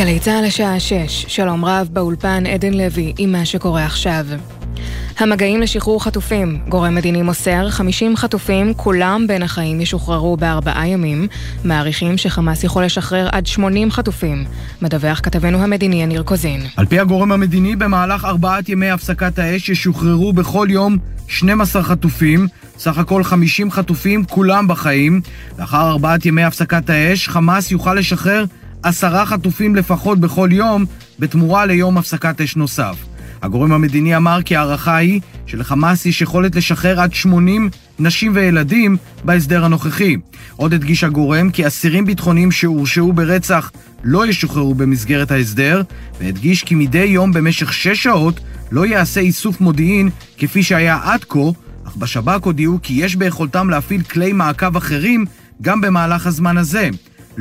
גלי צה"ל השעה 6, שלום רב באולפן עדן לוי עם מה שקורה עכשיו. המגעים לשחרור חטופים. גורם מדיני מוסר, 50 חטופים, כולם בין החיים ישוחררו בארבעה ימים. מעריכים שחמאס יכול לשחרר עד 80 חטופים. מדווח כתבנו המדיני יניר קוזין. על פי הגורם המדיני, במהלך ארבעת ימי הפסקת האש ישוחררו בכל יום 12 חטופים. סך הכל 50 חטופים, כולם בחיים. לאחר ארבעת ימי הפסקת האש, חמאס יוכל לשחרר עשרה חטופים לפחות בכל יום, בתמורה ליום הפסקת אש נוסף. הגורם המדיני אמר כי ההערכה היא שלחמאס יש יכולת לשחרר עד 80 נשים וילדים בהסדר הנוכחי. עוד הדגיש הגורם כי אסירים ביטחוניים שהורשעו ברצח לא ישוחררו במסגרת ההסדר, והדגיש כי מדי יום במשך 6 שעות לא ייעשה איסוף מודיעין כפי שהיה עד כה, אך בשב"כ הודיעו כי יש ביכולתם להפעיל כלי מעקב אחרים גם במהלך הזמן הזה.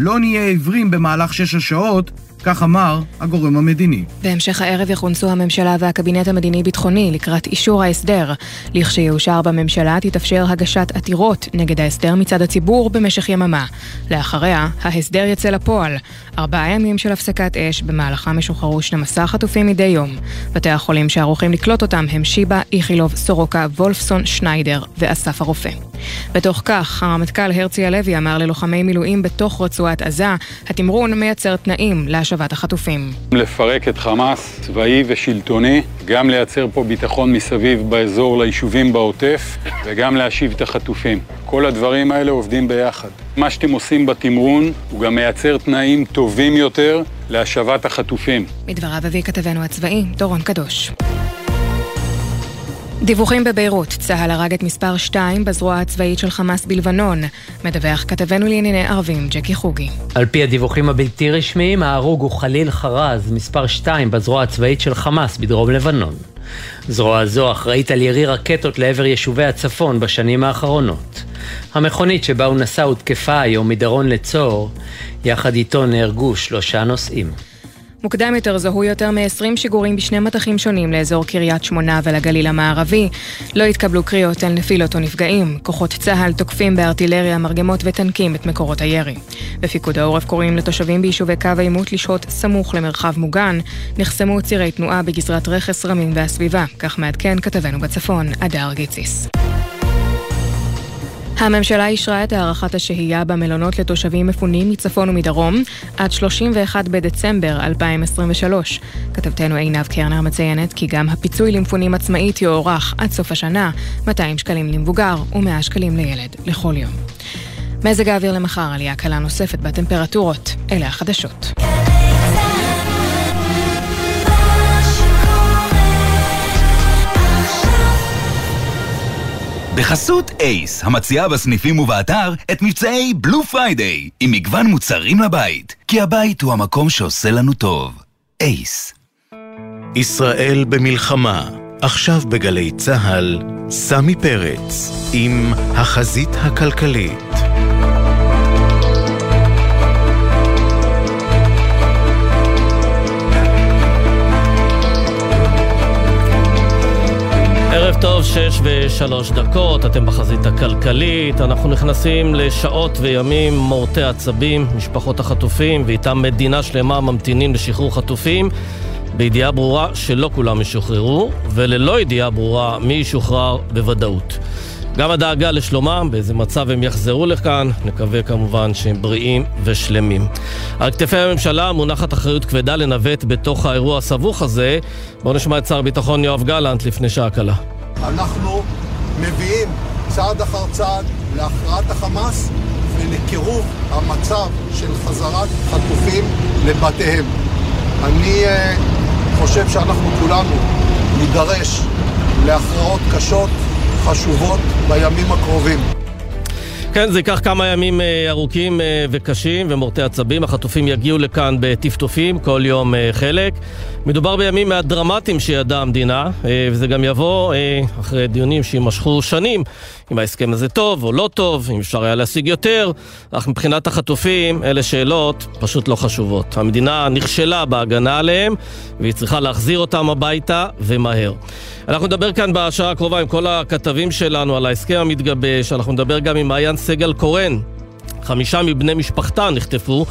לא נהיה עיוורים במהלך שש השעות, כך אמר הגורם המדיני. בהמשך הערב יכונסו הממשלה והקבינט המדיני-ביטחוני לקראת אישור ההסדר. לכשיאושר בממשלה תתאפשר הגשת עתירות נגד ההסדר מצד הציבור במשך יממה. לאחריה, ההסדר יצא לפועל. ארבעה ימים של הפסקת אש, במהלכם ישוחררו 12 חטופים מדי יום. בתי החולים שערוכים לקלוט אותם הם שיבא, איכילוב, סורוקה, וולפסון, שניידר ואסף הרופא. בתוך כך, הרמטכ"ל הרצי הלוי אמר ללוחמי מילואים בתוך רצועת עזה, התמרון מייצר תנאים להשבת החטופים. לפרק את חמאס צבאי ושלטוני, גם לייצר פה ביטחון מסביב באזור ליישובים בעוטף, וגם להשיב את החטופים. כל הדברים האלה עובדים ביחד. מה שאתם עושים בתמרון, הוא גם מייצר תנאים טובים יותר להשבת החטופים. מדבריו הביא כתבנו הצבאי, דורון קדוש. דיווחים בביירות, צה"ל הרג את מספר 2 בזרוע הצבאית של חמאס בלבנון. מדווח כתבנו לענייני ערבים, ג'קי חוגי. על פי הדיווחים הבלתי רשמיים, ההרוג הוא חליל חרז, מספר 2 בזרוע הצבאית של חמאס בדרום לבנון. זרוע זו אחראית על ירי רקטות לעבר יישובי הצפון בשנים האחרונות. המכונית שבה הוא נסע הותקפה היום מדרון לצור, יחד איתו נהרגו שלושה נוסעים. מוקדם יותר זוהו יותר מ-20 שיגורים בשני מטחים שונים לאזור קריית שמונה ולגליל המערבי. לא התקבלו קריאות על נפילות או נפגעים. כוחות צה"ל תוקפים בארטילריה, מרגמות וטנקים את מקורות הירי. בפיקוד העורף קוראים לתושבים ביישובי קו העימות לשהות סמוך למרחב מוגן. נחסמו צירי תנועה בגזרת רכס רמים והסביבה. כך מעדכן כתבנו בצפון, אדר גיציס. הממשלה אישרה את הארכת השהייה במלונות לתושבים מפונים מצפון ומדרום עד 31 בדצמבר 2023. כתבתנו עינב קרנר מציינת כי גם הפיצוי למפונים עצמאית יוארך עד סוף השנה, 200 שקלים למבוגר ו-100 שקלים לילד לכל יום. מזג האוויר למחר עלייה קלה נוספת בטמפרטורות. אלה החדשות. בחסות אייס, המציעה בסניפים ובאתר את מבצעי Blue Friday, עם מגוון מוצרים לבית, כי הבית הוא המקום שעושה לנו טוב. אייס. ישראל במלחמה, עכשיו בגלי צה"ל, סמי פרץ, עם החזית הכלכלית. טוב, שש ושלוש דקות, אתם בחזית הכלכלית, אנחנו נכנסים לשעות וימים מורטי עצבים, משפחות החטופים, ואיתם מדינה שלמה ממתינים לשחרור חטופים, בידיעה ברורה שלא כולם ישוחררו, וללא ידיעה ברורה מי ישוחרר בוודאות. גם הדאגה לשלומם, באיזה מצב הם יחזרו לכאן, נקווה כמובן שהם בריאים ושלמים. על כתפי הממשלה מונחת אחריות כבדה לנווט בתוך האירוע הסבוך הזה. בואו נשמע את שר הביטחון יואב גלנט לפני שעה קלה. אנחנו מביאים צעד אחר צעד להכרעת החמאס ולקירוב המצב של חזרת חטופים לבתיהם. אני uh, חושב שאנחנו כולנו נידרש להכרעות קשות, חשובות, בימים הקרובים. כן, זה ייקח כמה ימים ארוכים וקשים ומורטי עצבים. החטופים יגיעו לכאן בטפטופים, כל יום חלק. מדובר בימים מהדרמטיים שידעה המדינה, וזה גם יבוא אחרי דיונים שיימשכו שנים, אם ההסכם הזה טוב או לא טוב, אם אפשר היה להשיג יותר, אך מבחינת החטופים, אלה שאלות פשוט לא חשובות. המדינה נכשלה בהגנה עליהם, והיא צריכה להחזיר אותם הביתה, ומהר. אנחנו נדבר כאן בשעה הקרובה עם כל הכתבים שלנו על ההסכם המתגבש, אנחנו נדבר גם עם מעיין סגל קורן. חמישה מבני משפחתה נחטפו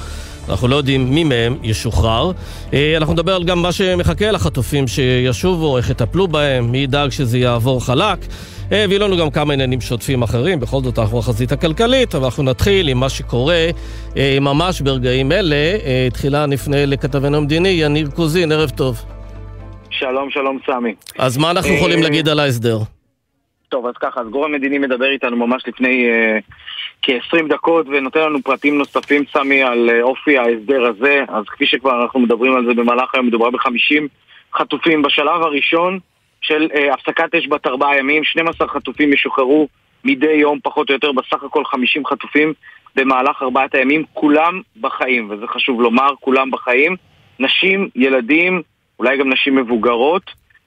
אנחנו לא יודעים מי מהם ישוחרר. אה, אנחנו נדבר על גם מה שמחכה לחטופים שישובו, איך יטפלו בהם, מי ידאג שזה יעבור חלק. אה, ויהיו לנו גם כמה עניינים שוטפים אחרים, בכל זאת אנחנו החזית הכלכלית, אבל אנחנו נתחיל עם מה שקורה אה, ממש ברגעים אלה. תחילה נפנה לכתבנו המדיני, יניר קוזין, ערב טוב. שלום, שלום סמי. אז מה אנחנו יכולים להגיד על ההסדר? טוב, אז ככה, אז גורם מדיני מדבר איתנו ממש לפני uh, כ-20 דקות ונותן לנו פרטים נוספים, סמי, על uh, אופי ההסדר הזה. אז כפי שכבר אנחנו מדברים על זה במהלך היום, מדובר ב-50 חטופים. בשלב הראשון של uh, הפסקת אש בת ארבעה ימים, 12 חטופים ישוחררו מדי יום, פחות או יותר, בסך הכל 50 חטופים במהלך ארבעת הימים, כולם בחיים, וזה חשוב לומר, כולם בחיים. נשים, ילדים, אולי גם נשים מבוגרות.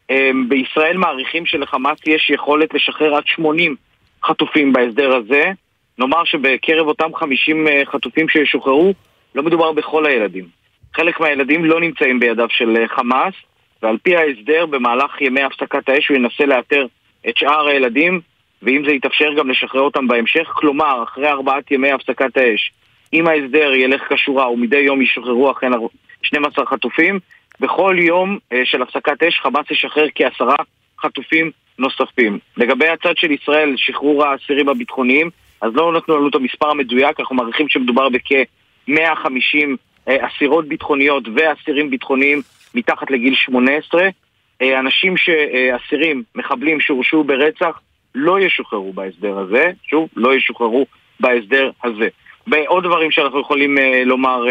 אמ, בישראל מעריכים שלחמאס יש יכולת לשחרר עד 80 חטופים בהסדר הזה. נאמר שבקרב אותם 50 אה, חטופים שישוחררו, לא מדובר בכל הילדים. חלק מהילדים לא נמצאים בידיו של אה, חמאס, ועל פי ההסדר, במהלך ימי הפסקת האש הוא ינסה לאתר את שאר הילדים, ואם זה יתאפשר גם לשחרר אותם בהמשך. כלומר, אחרי ארבעת ימי הפסקת האש, אם ההסדר ילך כשורה ומדי יום ישוחררו אכן 12 חטופים, בכל יום אה, של הפסקת אש חמאס ישחרר כעשרה חטופים נוספים. לגבי הצד של ישראל, שחרור האסירים הביטחוניים, אז לא נתנו לנו את המספר המדויק, אנחנו מעריכים שמדובר בכ-150 אה, אסירות ביטחוניות ואסירים ביטחוניים מתחת לגיל 18. אה, אנשים שאסירים, מחבלים שהורשעו ברצח, לא ישוחררו בהסדר הזה, שוב, לא ישוחררו בהסדר הזה. ועוד דברים שאנחנו יכולים לומר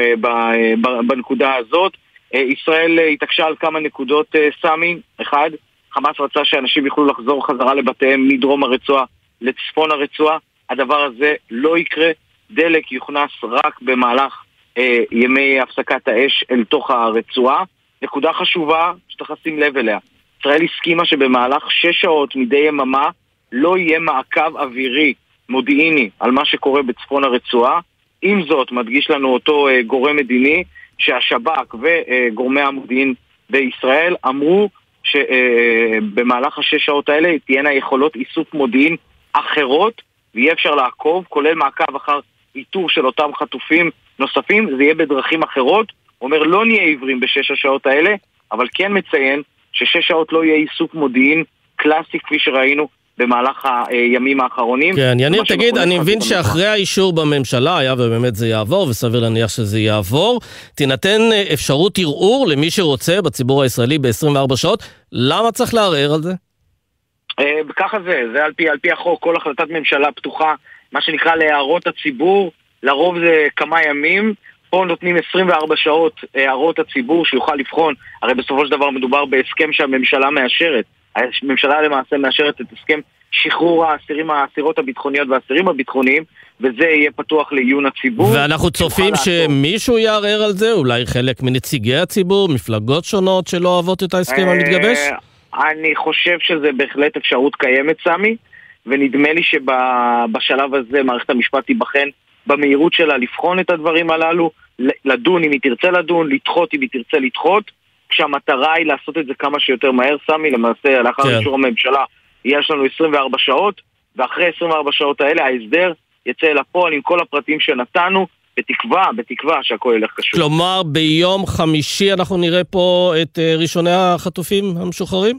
בנקודה הזאת, אה, ישראל אה, התעקשה על כמה נקודות אה, סמי. אחד, חמאס רצה שאנשים יוכלו לחזור חזרה לבתיהם מדרום הרצועה לצפון הרצועה. הדבר הזה לא יקרה. דלק יוכנס רק במהלך אה, ימי הפסקת האש אל תוך הרצועה. נקודה חשובה שצריך לשים לב אליה. ישראל הסכימה שבמהלך שש שעות מדי יממה לא יהיה מעקב אווירי מודיעיני על מה שקורה בצפון הרצועה. עם זאת, מדגיש לנו אותו אה, גורם מדיני, שהשב"כ וגורמי המודיעין בישראל אמרו שבמהלך השש שעות האלה תהיינה יכולות איסוף מודיעין אחרות ויהיה אפשר לעקוב, כולל מעקב אחר איתור של אותם חטופים נוספים, זה יהיה בדרכים אחרות. הוא אומר לא נהיה עיוורים בשש השעות האלה, אבל כן מציין ששש שעות לא יהיה איסוף מודיעין קלאסי כפי שראינו במהלך הימים האחרונים. כן, יניר, תגיד, אני מבין שאחרי האישור בממשלה, היה ובאמת זה יעבור, וסביר להניח שזה יעבור, תינתן אה, אפשרות ערעור למי שרוצה בציבור הישראלי ב-24 שעות, למה צריך לערער על זה? אה, ככה זה, זה על פי, על פי החוק, כל החלטת ממשלה פתוחה, מה שנקרא להערות הציבור, לרוב זה כמה ימים. פה נותנים 24 שעות הערות הציבור שיוכל לבחון, הרי בסופו של דבר מדובר בהסכם שהממשלה מאשרת. הממשלה למעשה מאשרת את הסכם שחרור האסירים, האסירות הביטחוניות והאסירים הביטחוניים, וזה יהיה פתוח לעיון הציבור. ואנחנו צופים שמישהו יערער על זה? אולי חלק מנציגי הציבור, מפלגות שונות שלא אוהבות את ההסכם אה, המתגבש? אני חושב שזה בהחלט אפשרות קיימת, סמי, ונדמה לי שבשלב הזה מערכת המשפט תיבחן במהירות שלה לבחון את הדברים הללו, לדון אם היא תרצה לדון, לדחות אם היא תרצה לדחות. כשהמטרה היא לעשות את זה כמה שיותר מהר, סמי, למעשה לאחר כן. אישור הממשלה יש לנו 24 שעות, ואחרי 24 שעות האלה ההסדר יצא אל הפועל עם כל הפרטים שנתנו, בתקווה, בתקווה שהכל ילך קשור. כלומר, ביום חמישי אנחנו נראה פה את אה, ראשוני החטופים המשוחררים?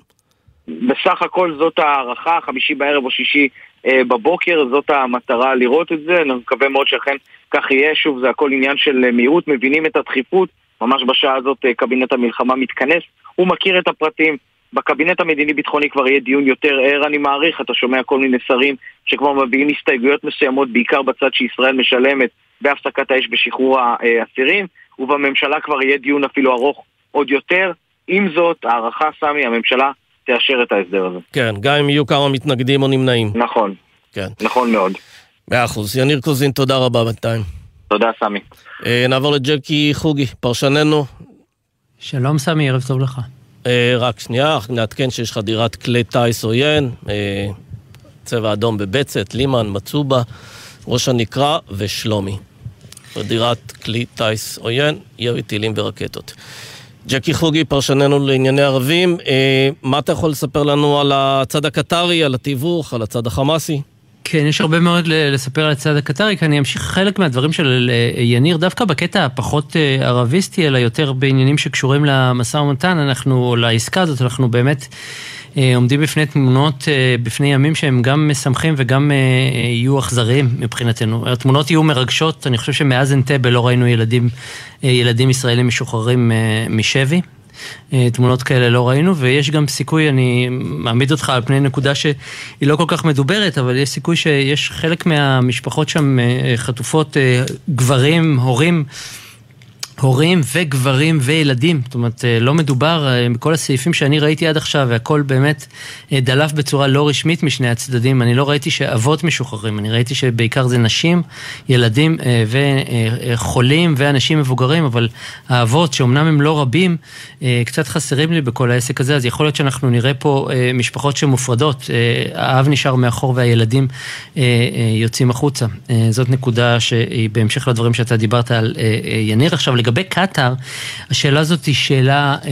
בסך הכל זאת הערכה, חמישי בערב או שישי אה, בבוקר, זאת המטרה לראות את זה, אני מקווה מאוד שאכן כך יהיה, שוב זה הכל עניין של אה, מהירות, מבינים את הדחיפות, ממש בשעה הזאת אה, קבינט המלחמה מתכנס, הוא מכיר את הפרטים. בקבינט המדיני-ביטחוני כבר יהיה דיון יותר ער, אני מעריך, אתה שומע כל מיני שרים שכבר מביעים הסתייגויות מסוימות, בעיקר בצד שישראל משלמת בהפסקת האש בשחרור האסירים, ובממשלה כבר יהיה דיון אפילו ארוך עוד יותר. עם זאת, הערכה, סמי, הממשלה תאשר את ההסדר הזה. כן, גם אם יהיו כמה מתנגדים או נמנעים. נכון. כן. נכון מאוד. מאה אחוז. יניר קוזין, תודה רבה בינתיים. תודה, סמי. אה, נעבור לג'קי חוגי, פרשננו. שלום, סמי, ערב טוב לך. אה, רק שנייה, נעדכן שיש לך דירת כלי טיס עוין, אה, צבע אדום בבצת, לימן, מצובה, ראש הנקרה ושלומי. דירת כלי טיס עוין, ירי טילים ורקטות. ג'קי חוגי, פרשננו לענייני ערבים, אה, מה אתה יכול לספר לנו על הצד הקטרי, על התיווך, על הצד החמאסי? כן, יש הרבה מאוד לספר על הצד הקטרי, כי אני אמשיך חלק מהדברים של אה, יניר, דווקא בקטע הפחות אה, ערביסטי, אלא יותר בעניינים שקשורים למשא ומתן, אנחנו, לעסקה הזאת, אנחנו באמת עומדים בפני תמונות, בפני ימים שהם גם משמחים וגם יהיו אכזריים מבחינתנו. התמונות יהיו מרגשות, אני חושב שמאז אנטבה לא ראינו ילדים, ילדים ישראלים משוחררים משבי. אה, תמונות כאלה לא ראינו, ויש גם סיכוי, אני מעמיד אותך על פני נקודה שהיא לא כל כך מדוברת, אבל יש סיכוי שיש חלק מהמשפחות שם אה, חטופות, אה, גברים, הורים. הורים וגברים וילדים, זאת אומרת, אה, לא מדובר, אה, בכל הסעיפים שאני ראיתי עד עכשיו, והכל באמת אה, דלף בצורה לא רשמית משני הצדדים, אני לא ראיתי שאבות משוחררים, אני ראיתי שבעיקר זה נשים, ילדים וחולים ואנשים מבוגרים, אבל האבות, שאומנם הם לא רבים, קצת חסרים לי בכל העסק הזה, אז יכול להיות שאנחנו נראה פה משפחות שמופרדות, האב נשאר מאחור והילדים יוצאים החוצה. זאת נקודה שהיא בהמשך לדברים שאתה דיברת על יניר עכשיו. לגבי קטאר, השאלה הזאת היא שאלה אה,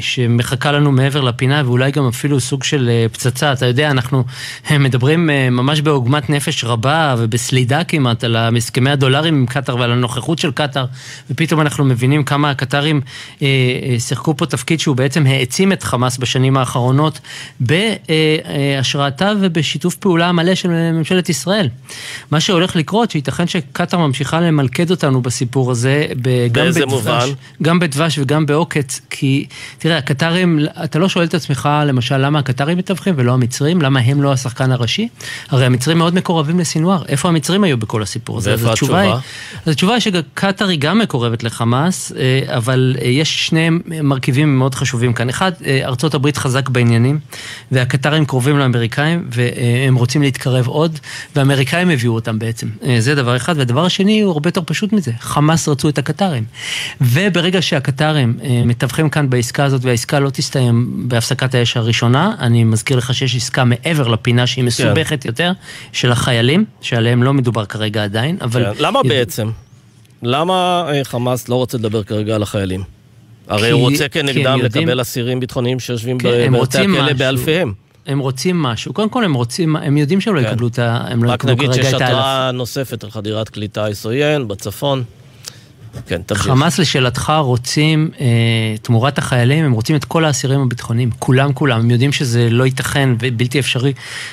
שמחכה לנו מעבר לפינה ואולי גם אפילו סוג של אה, פצצה. אתה יודע, אנחנו אה, מדברים אה, ממש בעוגמת נפש רבה ובסלידה כמעט על הסכמי הדולרים עם קטאר ועל הנוכחות של קטאר, ופתאום אנחנו מבינים כמה הקטרים אה, אה, שיחקו פה תפקיד שהוא בעצם העצים את חמאס בשנים האחרונות בהשראתה אה, ובשיתוף פעולה מלא של ממשלת ישראל. מה שהולך לקרות, שייתכן שקטאר ממשיכה למלכד אותנו בסיפור הזה, גם באיזה מובן? גם בדבש וגם בעוקץ, כי תראה, הקטרים, אתה לא שואל את עצמך, למשל, למה הקטרים מתווכים ולא המצרים? למה הם לא השחקן הראשי? הרי המצרים מאוד מקורבים לסינואר. איפה המצרים היו בכל הסיפור הזה? ואיפה התשובה? היא, אז התשובה היא שקטר היא גם מקורבת לחמאס, אה, אבל אה, יש שני מרכיבים מאוד חשובים כאן. אחד, אה, ארצות הברית חזק בעניינים, והקטרים קרובים לאמריקאים, והם רוצים להתקרב עוד, והאמריקאים הביאו אותם בעצם. זה דבר אחד. והדבר השני הוא הרבה יותר פשוט מזה. חמאס רצו את הקטרים. וברגע שהקטרים אה, מתווכים כאן בעסקה הזאת והעסקה לא תסתיים בהפסקת האש הראשונה, אני מזכיר לך שיש עסקה מעבר לפינה שהיא כן. מסובכת כן. יותר, של החיילים, שעליהם לא מדובר כרגע עדיין, אבל... כן. למה. בעצם? למה אה, חמאס לא רוצה לדבר כרגע על החיילים? הרי כי, הוא רוצה כנגדם יודעים... לקבל אסירים ביטחוניים שיושבים כן, בבתי הכלא באלפיהם. הם רוצים משהו. קודם כל הם רוצים, הם יודעים שהם לא כן. יקבלו את ה... הם לא יקבלו כרגע את האלף. רק נגיד שיש התראה נוספת על חדירת כלי טיס עוין בצפון. כן, תמשיך. חמאס לשאלתך רוצים, אה, תמורת החיילים, הם רוצים את כל האסירים הביטחוניים, כולם כולם, הם יודעים שזה לא ייתכן ובלתי אפשרי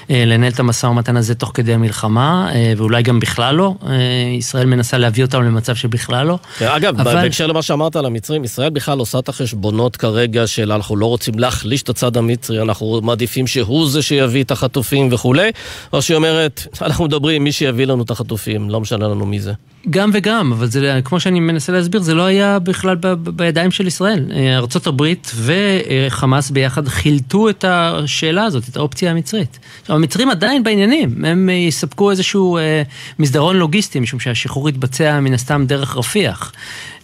אה, לנהל את המשא ומתן הזה תוך כדי המלחמה, אה, ואולי גם בכלל לא, אה, ישראל מנסה להביא אותם למצב שבכלל לא. כן, אגב, אבל... בהקשר למה שאמרת על המצרים, ישראל בכלל עושה את החשבונות כרגע של אנחנו לא רוצים להחליש את הצד המצרי, אנחנו מעדיפים שהוא זה שיביא את החטופים וכולי, או שהיא אומרת, אנחנו מדברים, מי שיביא לנו את החטופים, לא משנה לנו מי זה. גם וגם, אבל זה, כמו שאני מנסה להסביר, זה לא היה בכלל ב, ב, בידיים של ישראל. אה, ארה"ב וחמאס ביחד חילטו את השאלה הזאת, את האופציה המצרית. עכשיו, המצרים עדיין בעניינים, הם יספקו איזשהו אה, מסדרון לוגיסטי, משום שהשחרור יתבצע מן הסתם דרך רפיח.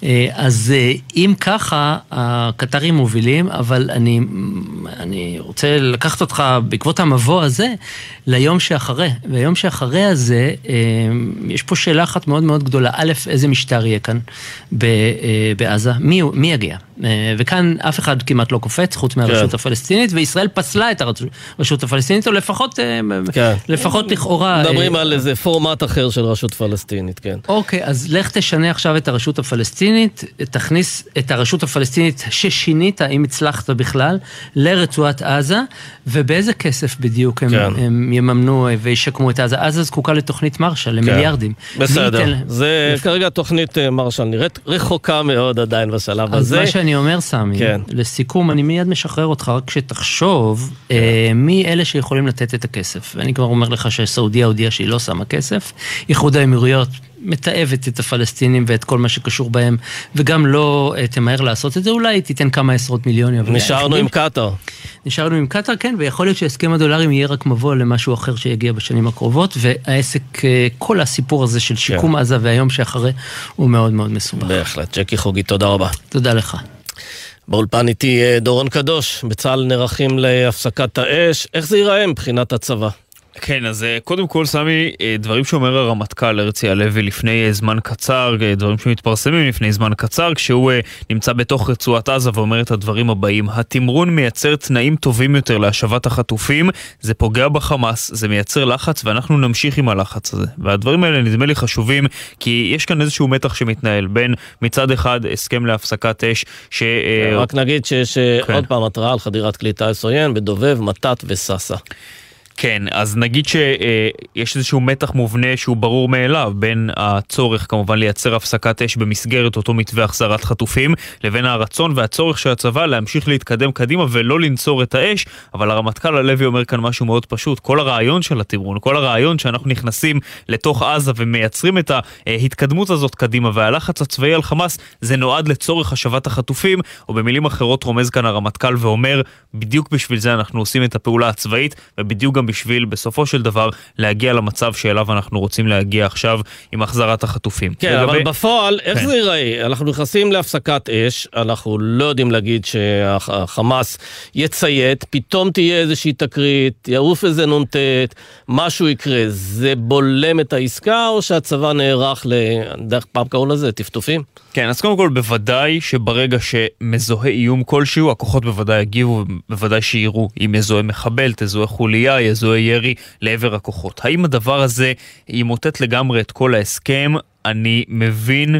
אה, אז אה, אם ככה, הקטרים מובילים, אבל אני, אני רוצה לקחת אותך בעקבות המבוא הזה ליום שאחרי. והיום שאחרי הזה, אה, יש פה שאלה אחת מאוד מאוד גדולה. א', איזה משטר יהיה כאן בעזה? מי, מי יגיע? וכאן אף אחד כמעט לא קופץ, חוץ מהרשות כן. הפלסטינית, וישראל פסלה את הרשות הפלסטינית, או לפחות, כן. לפחות לכאורה... מדברים אה, על איזה פורמט אחר של רשות פלסטינית, כן. אוקיי, אז לך תשנה עכשיו את הרשות הפלסטינית, תכניס את הרשות הפלסטינית ששינית, אם הצלחת בכלל, לרצועת עזה, ובאיזה כסף בדיוק הם, כן. הם יממנו וישקמו את עזה? עזה זקוקה לתוכנית מרשל, למיליארדים. כן. בסדר, זה לפ... כרגע תוכנית מרשל נראית רחוקה מאוד עדיין בשלב הזה. שאני אומר, סמי, כן. לסיכום, אני מיד משחרר אותך, רק שתחשוב כן. אה, מי אלה שיכולים לתת את הכסף. ואני כבר אומר לך שסעודיה הודיעה שהיא לא שמה כסף. איחוד האמירויות מתעבת את הפלסטינים ואת כל מה שקשור בהם, וגם לא uh, תמהר לעשות את זה, אולי תיתן כמה עשרות מיליונים. נשארנו עם קטאר. נשארנו עם קטאר, כן, ויכול להיות שהסכם הדולרים יהיה רק מבוא למשהו אחר שיגיע בשנים הקרובות, והעסק, uh, כל הסיפור הזה של שיקום כן. עזה והיום שאחרי, הוא מאוד מאוד מסובך. בהחלט. ג'קי חוגי, תודה רבה. תודה לך. באולפן איתי אה, דורון קדוש, בצה"ל נערכים להפסקת האש, איך זה ייראה מבחינת הצבא? כן, אז אה, קודם כל, סמי, אה, דברים שאומר הרמטכ"ל הרצי הלוי לפני אה, זמן קצר, דברים שמתפרסמים לפני זמן קצר, כשהוא נמצא בתוך רצועת עזה ואומר את הדברים הבאים: התמרון מייצר תנאים טובים יותר להשבת החטופים, זה פוגע בחמאס, זה מייצר לחץ, ואנחנו נמשיך עם הלחץ הזה. והדברים האלה נדמה לי חשובים, כי יש כאן איזשהו מתח שמתנהל בין מצד אחד הסכם להפסקת אש, ש... רק נגיד שיש כן. עוד פעם התראה על חדירת כלי טיס עוין בדובב, מתת וסאסא. כן, אז נגיד שיש איזשהו מתח מובנה שהוא ברור מאליו בין הצורך כמובן לייצר הפסקת אש במסגרת אותו מתווה החזרת חטופים לבין הרצון והצורך של הצבא להמשיך להתקדם קדימה ולא לנצור את האש, אבל הרמטכ"ל הלוי אומר כאן משהו מאוד פשוט, כל הרעיון של התמרון, כל הרעיון שאנחנו נכנסים לתוך עזה ומייצרים את ההתקדמות הזאת קדימה והלחץ הצבאי על חמאס זה נועד לצורך השבת החטופים, או במילים אחרות רומז כאן הרמטכ"ל ואומר בדיוק בשביל זה אנחנו עושים את הפעולה הצבאית ובדיוק גם בשביל בסופו של דבר להגיע למצב שאליו אנחנו רוצים להגיע עכשיו עם החזרת החטופים. כן, לגבי... אבל בפועל, איך כן. זה ייראה? אנחנו נכנסים להפסקת אש, אנחנו לא יודעים להגיד שהחמאס יציית, פתאום תהיה איזושהי תקרית, יעוף איזה נ"ט, משהו יקרה. זה בולם את העסקה, או שהצבא נערך ל... דרך פעם קראו לזה, טפטופים? כן, אז קודם כל בוודאי שברגע שמזוהה איום כלשהו, הכוחות בוודאי יגיבו, בוודאי שיראו אם יזוהה מחבל, תזוהה חוליה, יזוהה ירי לעבר הכוחות. האם הדבר הזה ימוטט לגמרי את כל ההסכם? אני מבין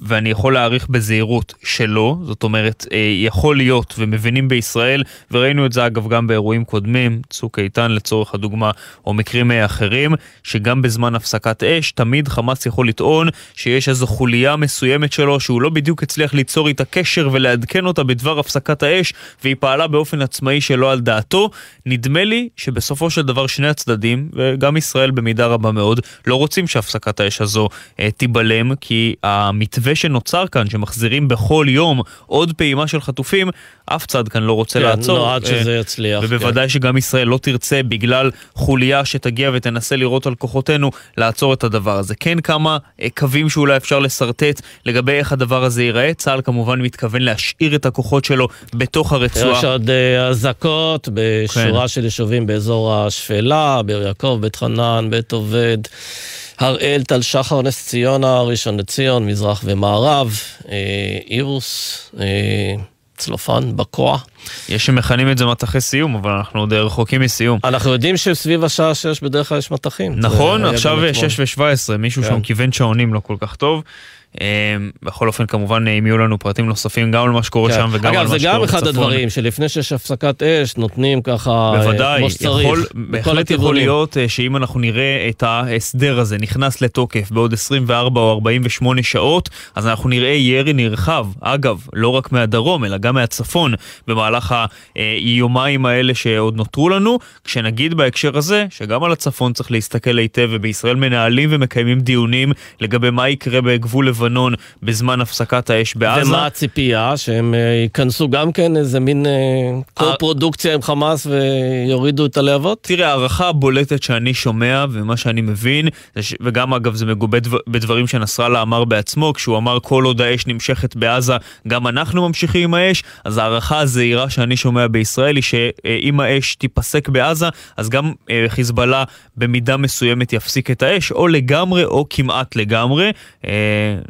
ואני יכול להעריך בזהירות שלא, זאת אומרת, אה, יכול להיות, ומבינים בישראל, וראינו את זה אגב גם באירועים קודמים, צוק איתן לצורך הדוגמה, או מקרים אחרים, שגם בזמן הפסקת אש, תמיד חמאס יכול לטעון שיש איזו חוליה מסוימת שלו, שהוא לא בדיוק הצליח ליצור איתה קשר ולעדכן אותה בדבר הפסקת האש, והיא פעלה באופן עצמאי שלא על דעתו. נדמה לי שבסופו של דבר שני הצדדים, וגם ישראל במידה רבה מאוד, לא רוצים שהפסקת האש הזו אה, תיבלם, כי המת... המתווה שנוצר כאן, שמחזירים בכל יום עוד פעימה של חטופים, אף צד כאן לא רוצה כן, לעצור. כן, נועד שזה יצליח. ובוודאי כן. שגם ישראל לא תרצה, בגלל חוליה שתגיע ותנסה לראות על כוחותינו, לעצור את הדבר הזה. כן כמה אה, קווים שאולי אפשר לשרטט לגבי איך הדבר הזה ייראה. צה"ל כמובן מתכוון להשאיר את הכוחות שלו בתוך הרצועה. יש עוד אה, אזעקות בשורה כן. של יישובים באזור השפלה, באר יעקב, בית חנן, בית עובד. הראל, טל שחר, נס ציונה, ראשון לציון, מזרח ומערב, אה, אירוס, אה, צלופן, בקוע. יש שמכנים את זה מטחי סיום, אבל אנחנו עוד רחוקים מסיום. אנחנו יודעים שסביב השעה 6 בדרך כלל יש מטחים. נכון, עכשיו 6 ו-17, מישהו כן. שם כיוון שעונים לא כל כך טוב. אמ, בכל אופן, כמובן, אם יהיו לנו פרטים נוספים גם על מה שקורה כן. שם וגם על מה שקורה בצפון. אגב, זה גם אחד הדברים, שלפני שיש הפסקת אש, נותנים ככה, אה, בוודאי, כמו שצריך. יכול, בהחלט יכול להיות אה, שאם אנחנו נראה את ההסדר הזה נכנס לתוקף בעוד 24 או 48 שעות, אז אנחנו נראה ירי נרחב, אגב, לא רק מהדרום, אלא גם מהצפון, במהלך היומיים האלה שעוד נותרו לנו, כשנגיד בהקשר הזה, שגם על הצפון צריך להסתכל היטב, ובישראל מנהלים ומקיימים דיונים לגבי מה יקרה בגבול לבנון. לבנון בזמן הפסקת האש בעזה. ומה הציפייה? שהם אה, ייכנסו גם כן איזה מין אה, קו-פרודוקציה עם חמאס ויורידו את הלהבות? תראה, הערכה הבולטת שאני שומע ומה שאני מבין, וגם אגב זה מגובה בדברים שנסראללה אמר בעצמו, כשהוא אמר כל עוד האש נמשכת בעזה, גם אנחנו ממשיכים עם האש, אז ההערכה הזהירה שאני שומע בישראל היא שאם האש תיפסק בעזה, אז גם אה, חיזבאללה במידה מסוימת יפסיק את האש, או לגמרי או כמעט לגמרי.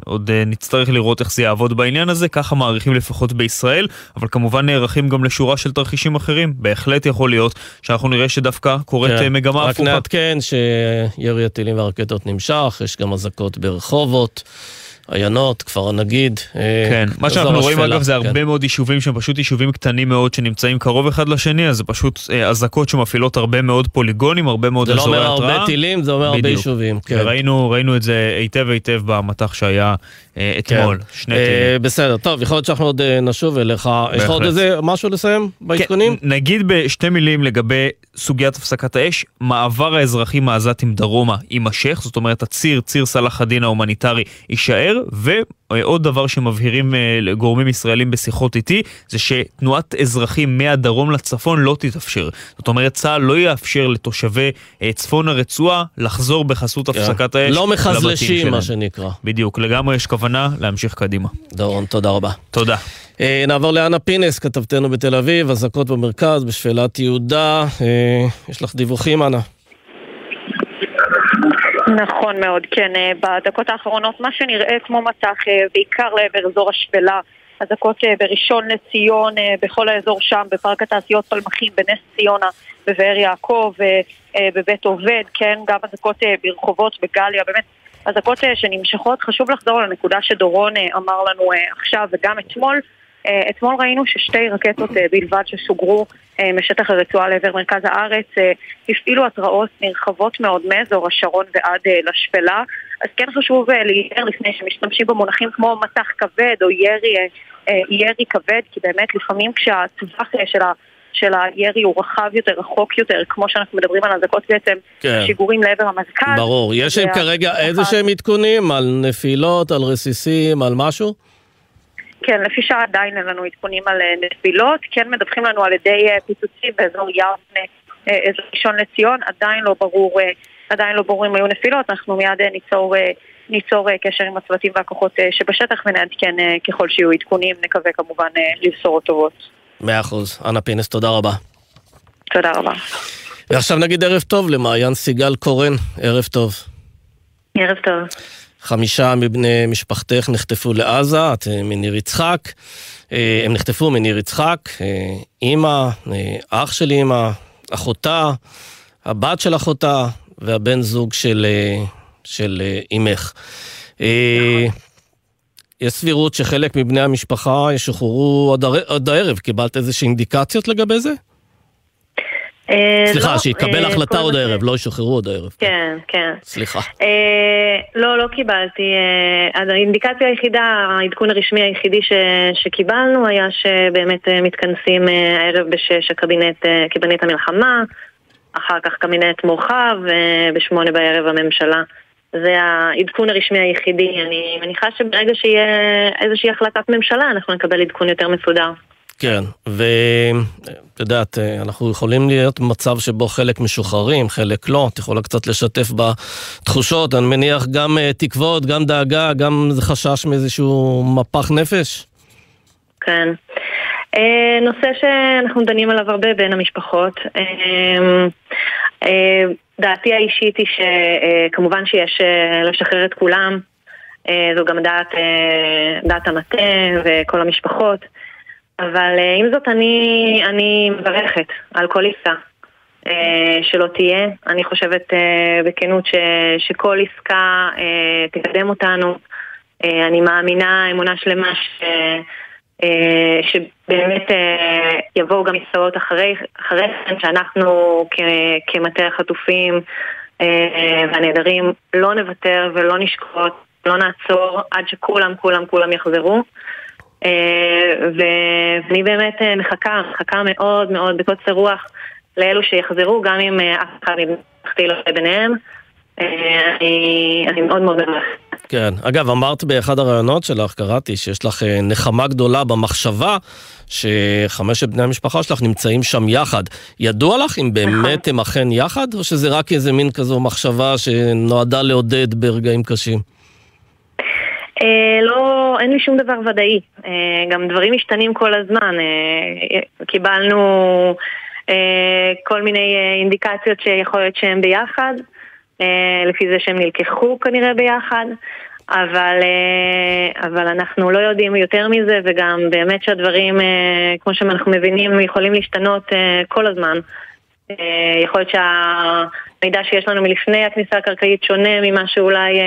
עוד אה, נצטרך לראות איך זה יעבוד בעניין הזה, ככה מעריכים לפחות בישראל, אבל כמובן נערכים גם לשורה של תרחישים אחרים. בהחלט יכול להיות שאנחנו נראה שדווקא קורית כן. אה, מגמה הפוכה. רק נעדכן שירי הטילים והרקטות נמשך, יש גם אזעקות ברחובות. עיינות, כפר הנגיד. אה, כן, מה שאנחנו רואים אגב זה הרבה כן. מאוד יישובים שהם פשוט יישובים קטנים מאוד שנמצאים קרוב אחד לשני, אז זה פשוט אה, אזעקות שמפעילות הרבה מאוד פוליגונים, הרבה מאוד אזורי התראה. זה לא אומר הרבה טילים, זה אומר הרבה יישובים. כן. וראינו את זה היטב היטב במטח שהיה אה, אתמול, כן. שני טילים. בסדר, טוב, יכול להיות שאנחנו עוד נשוב אליך. יש לך עוד איזה משהו לסיים בעדכונים? כן, נגיד בשתי מילים לגבי סוגיית הפסקת האש, מעבר האזרחים העזתים דרומה יימשך, זאת אומרת הציר, ציר סלאח א-דין ההומניטרי יישאר, ועוד דבר שמבהירים אה, גורמים ישראלים בשיחות איתי, זה שתנועת אזרחים מהדרום לצפון לא תתאפשר. זאת אומרת, צה"ל לא יאפשר לתושבי אה, צפון הרצועה לחזור בחסות. כן. הפסקת האש לא מחזלשים, מה שנקרא. בדיוק, לגמרי יש כוונה להמשיך קדימה. דורון, תודה רבה. תודה. אה, נעבור לאנה פינס, כתבתנו בתל אביב, אזעקות במרכז, בשפלת יהודה. יש לך דיווחים, אנה? נכון מאוד, כן. בדקות האחרונות מה שנראה כמו מטח, בעיקר לעבר אזור השפלה, אזעקות בראשון לציון, בכל האזור שם, בפארק התעשיות פלמחים, בנס ציונה, בבאר יעקב, בבית עובד, כן, גם אזעקות ברחובות, בגליה, באמת אזעקות שנמשכות. חשוב לחזור לנקודה שדורון אמר לנו עכשיו וגם אתמול. אתמול ראינו ששתי רקטות בלבד שסוגרו משטח הרצועה לעבר מרכז הארץ הפעילו התראות נרחבות מאוד מאזור השרון ועד לשפלה אז כן חשוב להיזהר לפני שמשתמשים במונחים כמו מטח כבד או ירי, ירי כבד כי באמת לפעמים כשהטווח של ה... של הירי הוא רחב יותר, רחוק יותר, כמו שאנחנו מדברים על אזעקות בעצם, כן. שיגורים לעבר המזכ"ל. ברור. יש להם כרגע איזה שהם עדכונים על נפילות, על רסיסים, על משהו? כן, לפי שעה עדיין אין לנו עדכונים על נפילות, כן מדווחים לנו על ידי פיצוצים באזור יבנה, אזור ראשון לציון, עדיין לא ברור, עדיין לא ברור אם היו נפילות, אנחנו מיד ניצור, ניצור קשר עם הצוותים והכוחות שבשטח ונעדכן ככל שיהיו עדכונים, נקווה כמובן לבשורות טובות. מאה אחוז. אנה פינס, תודה רבה. תודה רבה. ועכשיו נגיד ערב טוב למעיין סיגל קורן, ערב טוב. ערב טוב. חמישה מבני משפחתך נחטפו לעזה, את מניר יצחק. הם נחטפו מניר יצחק, אימא, אח של אימא, אחותה, הבת של אחותה והבן זוג של, של אימך. יש סבירות שחלק מבני המשפחה ישוחררו עד הערב, קיבלת איזושהי אינדיקציות לגבי זה? סליחה, שיתקבל החלטה עוד הערב, לא ישוחררו עוד הערב. כן, כן. סליחה. לא, לא קיבלתי. האינדיקציה היחידה, העדכון הרשמי היחידי שקיבלנו היה שבאמת מתכנסים הערב בשש הקבינט, קבינט המלחמה, אחר כך קבינט מורחב, ובשמונה בערב הממשלה. זה העדכון הרשמי היחידי. אני מניחה שברגע שיהיה איזושהי החלטת ממשלה, אנחנו נקבל עדכון יותר מסודר. כן, ואת יודעת, אנחנו יכולים להיות במצב שבו חלק משוחררים, חלק לא. את יכולה קצת לשתף בתחושות, אני מניח גם תקוות, גם דאגה, גם חשש מאיזשהו מפח נפש? כן. נושא שאנחנו דנים עליו הרבה בין המשפחות. דעתי האישית היא שכמובן שיש לשחרר את כולם, זו גם דעת, דעת המטה וכל המשפחות, אבל עם זאת אני, אני מברכת על כל עסקה שלא תהיה. אני חושבת בכנות ש, שכל עסקה תקדם אותנו. אני מאמינה אמונה שלמה ש... שבאמת יבואו גם עסקאות אחרי כן, שאנחנו כמטה החטופים והנעדרים לא נוותר ולא נשקוט, לא נעצור עד שכולם, כולם, כולם יחזרו. ואני באמת מחכה, מחכה מאוד מאוד בקוצר רוח לאלו שיחזרו, גם אם אף אחד מבחינתי לא ביניהם. אני, אני מאוד מאוד מברכת. כן. אגב, אמרת באחד הראיונות שלך, קראתי, שיש לך נחמה גדולה במחשבה שחמשת בני המשפחה שלך נמצאים שם יחד. ידוע לך אם באמת הם אכן יחד, או שזה רק איזה מין כזו מחשבה שנועדה לעודד ברגעים קשים? לא, אין לי שום דבר ודאי. גם דברים משתנים כל הזמן. קיבלנו כל מיני אינדיקציות שיכול להיות שהם ביחד. לפי זה שהם נלקחו כנראה ביחד, אבל, אבל אנחנו לא יודעים יותר מזה, וגם באמת שהדברים, כמו שאנחנו מבינים, יכולים להשתנות כל הזמן. יכול להיות שהמידע שיש לנו מלפני הכניסה הקרקעית שונה ממה שאולי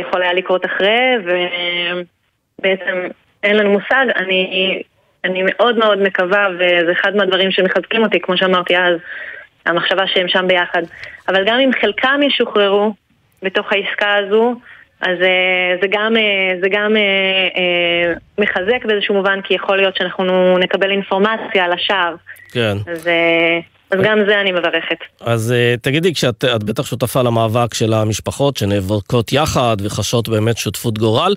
יכול היה לקרות אחרי, ובעצם אין לנו מושג. אני, אני מאוד מאוד מקווה, וזה אחד מהדברים שמחזקים אותי, כמו שאמרתי אז, המחשבה שהם שם ביחד. אבל גם אם חלקם ישוחררו בתוך העסקה הזו, אז זה גם, זה גם מחזק באיזשהו מובן, כי יכול להיות שאנחנו נקבל אינפורמציה על השער. כן. אז, אז גם זה אני מברכת. אז תגידי, כשאת בטח שותפה למאבק של המשפחות שנאבקות יחד וחשות באמת שותפות גורל,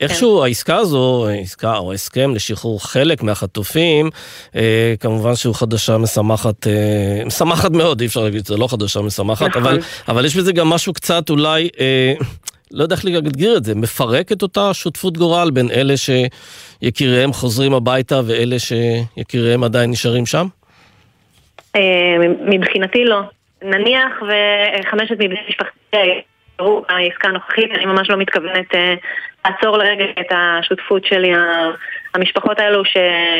איכשהו כן. העסקה הזו, עסקה או הסכם לשחרור חלק מהחטופים, כמובן שהוא חדשה משמחת, משמחת מאוד, אי אפשר להגיד שזה לא חדשה משמחת, אבל, אבל יש בזה גם משהו קצת אולי... לא יודע איך להגדיר את זה, מפרק את אותה שותפות גורל בין אלה שיקיריהם חוזרים הביתה ואלה שיקיריהם עדיין נשארים שם? מבחינתי לא. נניח וחמשת מבני משפחתי יראו העסקה הנוכחית, אני ממש לא מתכוונת אה, לעצור לרגע את השותפות שלי, המשפחות האלו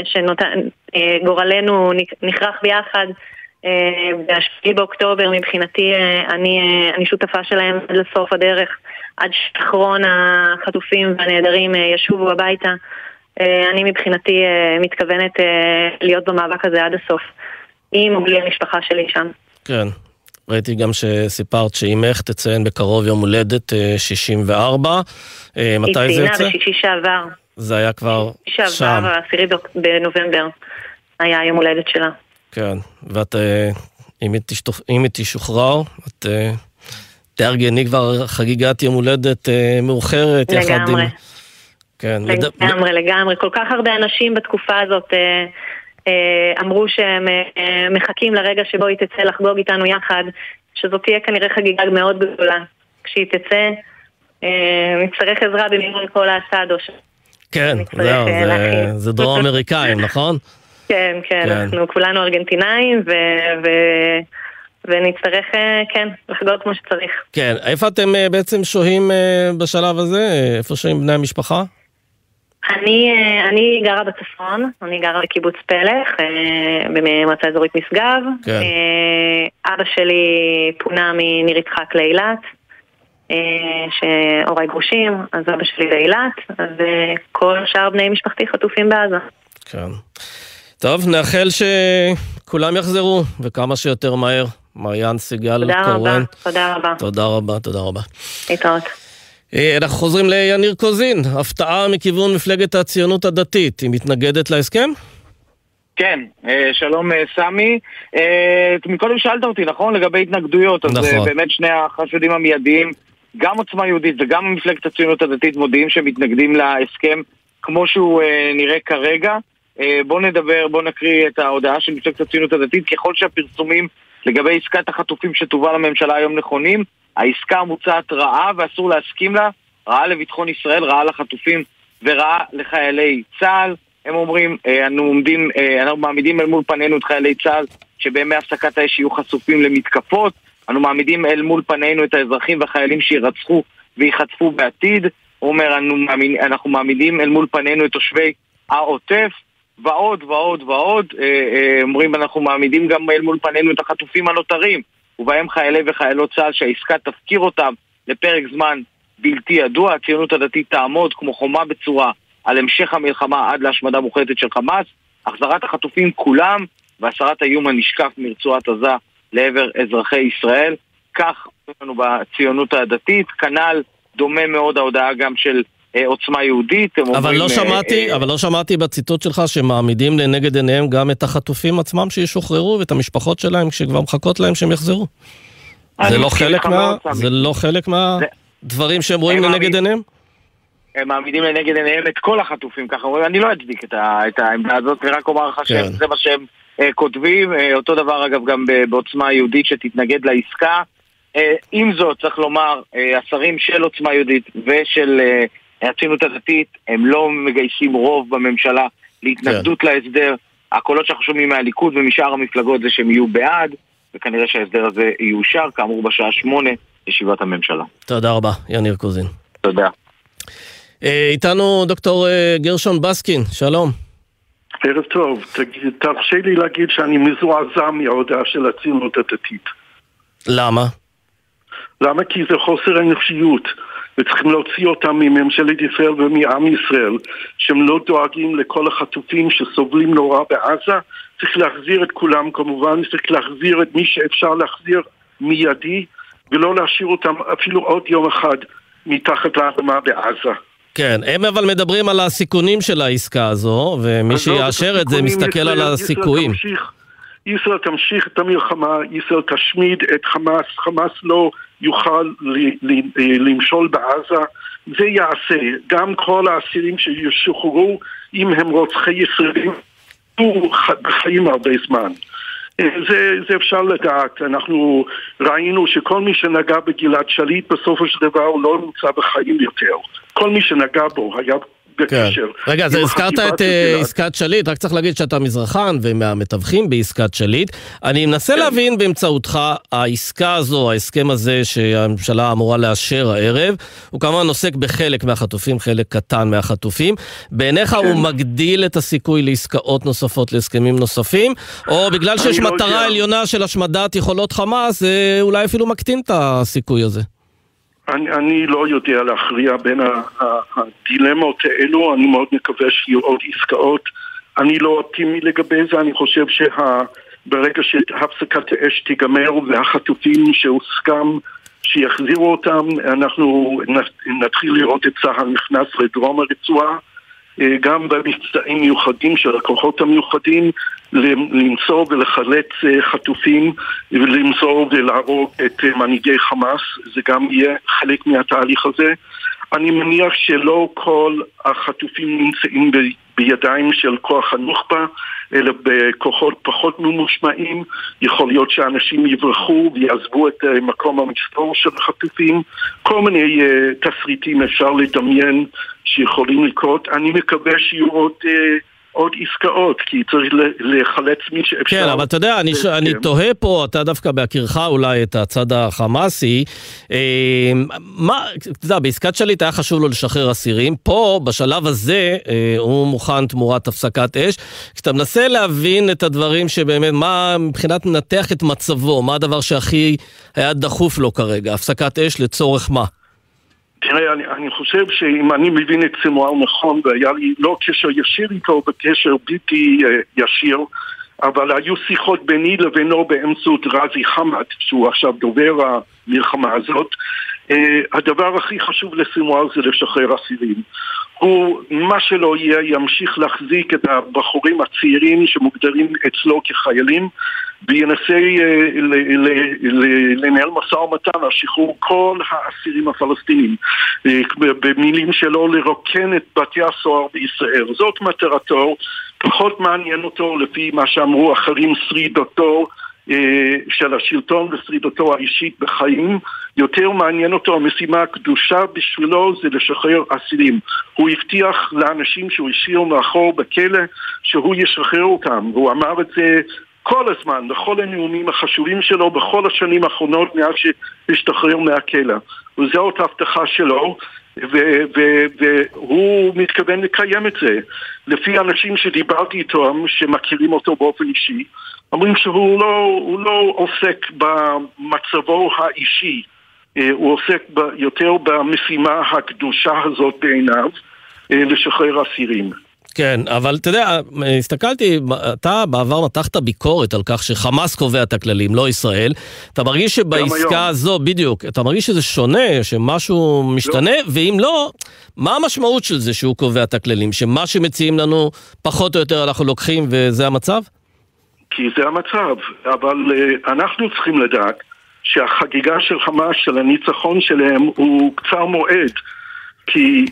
שגורלנו נכרך ביחד ב-7 באוקטובר מבחינתי אני, אני שותפה שלהם עד לסוף הדרך, עד שאחרון החטופים והנעדרים ישובו הביתה. אני מבחינתי מתכוונת להיות במאבק הזה עד הסוף, עם או בלי המשפחה שלי שם. כן, ראיתי גם שסיפרת שאימך תציין בקרוב יום הולדת 64. אה, מתי זה יוצא? היא ציינה בשישי שעבר. זה היה כבר שם. שישי שעבר, עשירי בנובמבר, היה יום הולדת שלה. כן, ואת, אה, אם היא תשוחרר, את אה, תארגני כבר חגיגת יום הולדת מאוחרת. לגמרי. כן. לגמרי, לגמרי. כל כך הרבה אנשים בתקופה הזאת אה, אמרו שהם אה, מחכים לרגע שבו היא תצא לחגוג איתנו יחד, שזאת תהיה כנראה חגיגה מאוד גדולה. כשהיא תצא, אה, נצטרך עזרה במימון כל האסד או ש... כן, זהו, זה, זה דרום אמריקאים, נכון? כן, כן, כן, אנחנו כולנו ארגנטינאים ו... ו... ונצטרך, כן, לחגוג כמו שצריך. כן, איפה אתם בעצם שוהים בשלב הזה? איפה שוהים בני המשפחה? אני, אה, אני גרה בצפון, אני גרה בקיבוץ פלך, אה, במועצה אזורית משגב. כן. אה, אבא שלי פונה מניר יצחק לאילת, שהוריי גרושים, אז אבא שלי באילת, וכל שאר בני משפחתי חטופים בעזה. כן. טוב, נאחל שכולם יחזרו, וכמה שיותר מהר. מעיין סיגל קורן. תודה רבה, תודה רבה. תודה רבה, תודה רבה. להתראות. אה, אנחנו חוזרים ליניר קוזין, הפתעה מכיוון מפלגת הציונות הדתית, היא מתנגדת להסכם? כן, אה, שלום אה, סמי. מקודם שאלת אותי, נכון? לגבי התנגדויות. אז נכון. באמת שני החשודים המיידיים, גם עוצמה יהודית וגם מפלגת הציונות הדתית מודיעים שהם מתנגדים להסכם כמו שהוא נראה כרגע. בואו נדבר, בואו נקריא את ההודעה של מפלגת הציונות הדתית. ככל שהפרסומים לגבי עסקת החטופים שתובא לממשלה היום נכונים, העסקה המוצעת רעה ואסור להסכים לה, רעה לביטחון ישראל, רעה לחטופים ורעה לחיילי צה"ל. הם אומרים, אה, אנו, עומדים, אה, אנחנו מעמידים אל מול פנינו את חיילי צה"ל שבימי הפסקת האש יהיו חשופים למתקפות. אנו מעמידים אל מול פנינו את האזרחים והחיילים שירצחו ויחטפו בעתיד. הוא אומר, אנחנו מעמידים אל מול פנינו את תושבי העוטף. ועוד ועוד ועוד, אה, אומרים אנחנו מעמידים גם אל מול פנינו את החטופים הנותרים ובהם חיילי וחיילות צה"ל שהעסקה תפקיר אותם לפרק זמן בלתי ידוע. הציונות הדתית תעמוד כמו חומה בצורה על המשך המלחמה עד להשמדה מוחלטת של חמאס, החזרת החטופים כולם והסרת האיום הנשקף מרצועת עזה לעבר אזרחי ישראל. כך לנו בציונות הדתית, כנ"ל דומה מאוד ההודעה גם של עוצמה יהודית. אבל, אומרים, לא שמעתי, אה, אבל לא שמעתי בציטוט שלך שמעמידים לנגד עיניהם גם את החטופים עצמם שישוחררו ואת המשפחות שלהם כשכבר מחכות להם שהם יחזרו. זה לא, חלק מה, זה לא חלק מהדברים שהם רואים לנגד עיניהם? הם מעמידים לנגד עיניהם את כל החטופים, ככה אומרים, אני לא אצדיק את, את העמדה הזאת, ורק אומר לך כן. שזה מה שהם uh, כותבים. Uh, אותו דבר אגב גם בעוצמה יהודית שתתנגד לעסקה. Uh, עם זאת, צריך לומר, uh, השרים של עוצמה יהודית ושל uh, הציונות הדתית, הם לא מגייסים רוב בממשלה להתנגדות כן. להסדר. הקולות שאנחנו שומעים מהליכוד ומשאר המפלגות זה שהם יהיו בעד, וכנראה שההסדר הזה יאושר, כאמור בשעה שמונה, ישיבת הממשלה. תודה רבה, יניר קוזין. תודה. אה, איתנו דוקטור אה, גרשון בסקין, שלום. ערב טוב, תרשה לי להגיד שאני מזועזע מההודעה של הציונות הדתית. למה? למה? כי זה חוסר אנושיות. וצריכים להוציא אותם מממשלת ישראל ומעם ישראל שהם לא דואגים לכל החטופים שסובלים נורא בעזה צריך להחזיר את כולם כמובן, צריך להחזיר את מי שאפשר להחזיר מיידי ולא להשאיר אותם אפילו עוד יום אחד מתחת לאדמה בעזה. כן, הם אבל מדברים על הסיכונים של העסקה הזו, ומי שיאשר את זה מסתכל על הסיכויים. ישראל תמשיך את המלחמה, ישראל תשמיד את חמאס, חמאס לא יוכל למשול בעזה, זה יעשה. גם כל האסירים שישוחררו, אם הם רוצחי ישראלים, יהיו בחיים הרבה זמן. זה, זה אפשר לדעת, אנחנו ראינו שכל מי שנגע בגלעד שליט בסופו של דבר הוא לא נמצא בחיים יותר. כל מי שנגע בו היה בקשר. כן. רגע, אז הזכרת את אה. עסקת שליט, רק צריך להגיד שאתה מזרחן ומהמתווכים בעסקת שליט. אני מנסה כן. להבין באמצעותך, העסקה הזו, ההסכם הזה שהממשלה אמורה לאשר הערב, הוא כמובן עוסק בחלק מהחטופים, חלק קטן מהחטופים. בעיניך כן. הוא מגדיל את הסיכוי לעסקאות נוספות, להסכמים נוספים, או בגלל שיש לא מטרה. עליונה של השמדת יכולות חמאס, זה אולי אפילו מקטין את הסיכוי הזה. אני, אני לא יודע להכריע בין הדילמות האלו, אני מאוד מקווה שיהיו עוד עסקאות. אני לא אופטימי לגבי זה, אני חושב שברגע שהפסקת האש תיגמר והחטופים שהוסכם שיחזירו אותם, אנחנו נתחיל לראות את צה"ל נכנס לדרום הרצועה. אה, גם במבצעים מיוחדים של הכוחות המיוחדים למצוא ולחלץ אה, חטופים ולמצוא ולהרוג את אה, מנהיגי חמאס, זה גם יהיה חלק מהתהליך הזה. אני מניח שלא כל החטופים נמצאים ב- בידיים של כוח הנוח'בה, אלא בכוחות פחות ממושמעים. יכול להיות שאנשים יברחו ויעזבו את אה, מקום המסתור של החטופים. כל מיני אה, תסריטים אפשר לדמיין שיכולים לקרות. אני מקווה שיהיו עוד, אה, עוד עסקאות, כי צריך לחלץ מי שאפשר. כן, אבל אתה יודע, אני, ש... אני כן. תוהה פה, אתה דווקא בהכירך אולי את הצד החמאסי, אה, מה, אתה יודע, בעסקת שליט היה חשוב לו לשחרר אסירים, פה, בשלב הזה, אה, הוא מוכן תמורת הפסקת אש. כשאתה מנסה להבין את הדברים שבאמת, מה מבחינת מנתח את מצבו, מה הדבר שהכי היה דחוף לו כרגע, הפסקת אש לצורך מה? תראה, אני, אני חושב שאם אני מבין את סמואל נכון, והיה לי לא קשר ישיר איתו, בקשר בלתי uh, ישיר, אבל היו שיחות ביני לבינו באמצעות רזי חמד, שהוא עכשיו דובר המלחמה הזאת. Uh, הדבר הכי חשוב לסמואל זה לשחרר אסירים. הוא, מה שלא יהיה, ימשיך להחזיק את הבחורים הצעירים שמוגדרים אצלו כחיילים וינסה אה, לנהל משא ומתן על שחרור כל האסירים הפלסטינים. אה, במילים שלו, לרוקן את בתי הסוהר בישראל. זאת מטרתו, פחות מעניין אותו לפי מה שאמרו אחרים שרידותו אה, של השלטון ושרידותו האישית בחיים. יותר מעניין אותו, המשימה הקדושה בשבילו זה לשחרר אסירים. הוא הבטיח לאנשים שהוא השאיר מאחור בכלא שהוא ישחרר אותם, והוא אמר את זה כל הזמן, בכל הנאומים החשובים שלו, בכל השנים האחרונות מאז שהשתחרר מהכלא. וזאת ההבטחה שלו, והוא מתכוון לקיים את זה. לפי אנשים שדיברתי איתם, שמכירים אותו באופן אישי, אומרים שהוא לא, לא עוסק במצבו האישי, אה, הוא עוסק יותר במשימה הקדושה הזאת בעיניו, אה, לשחרר אסירים. כן, אבל אתה יודע, הסתכלתי, אתה בעבר מתחת ביקורת על כך שחמאס קובע את הכללים, לא ישראל. אתה מרגיש שבעסקה. הזו, בדיוק, אתה מרגיש שזה שונה, שמשהו משתנה, ואם לא, מה המשמעות של זה שהוא קובע את הכללים? שמה שמציעים לנו, פחות או יותר אנחנו לוקחים וזה המצב? כי זה המצב, אבל uh, אנחנו צריכים לדעת שהחגיגה של חמאס, של הניצחון שלהם, הוא קצר מועד, כי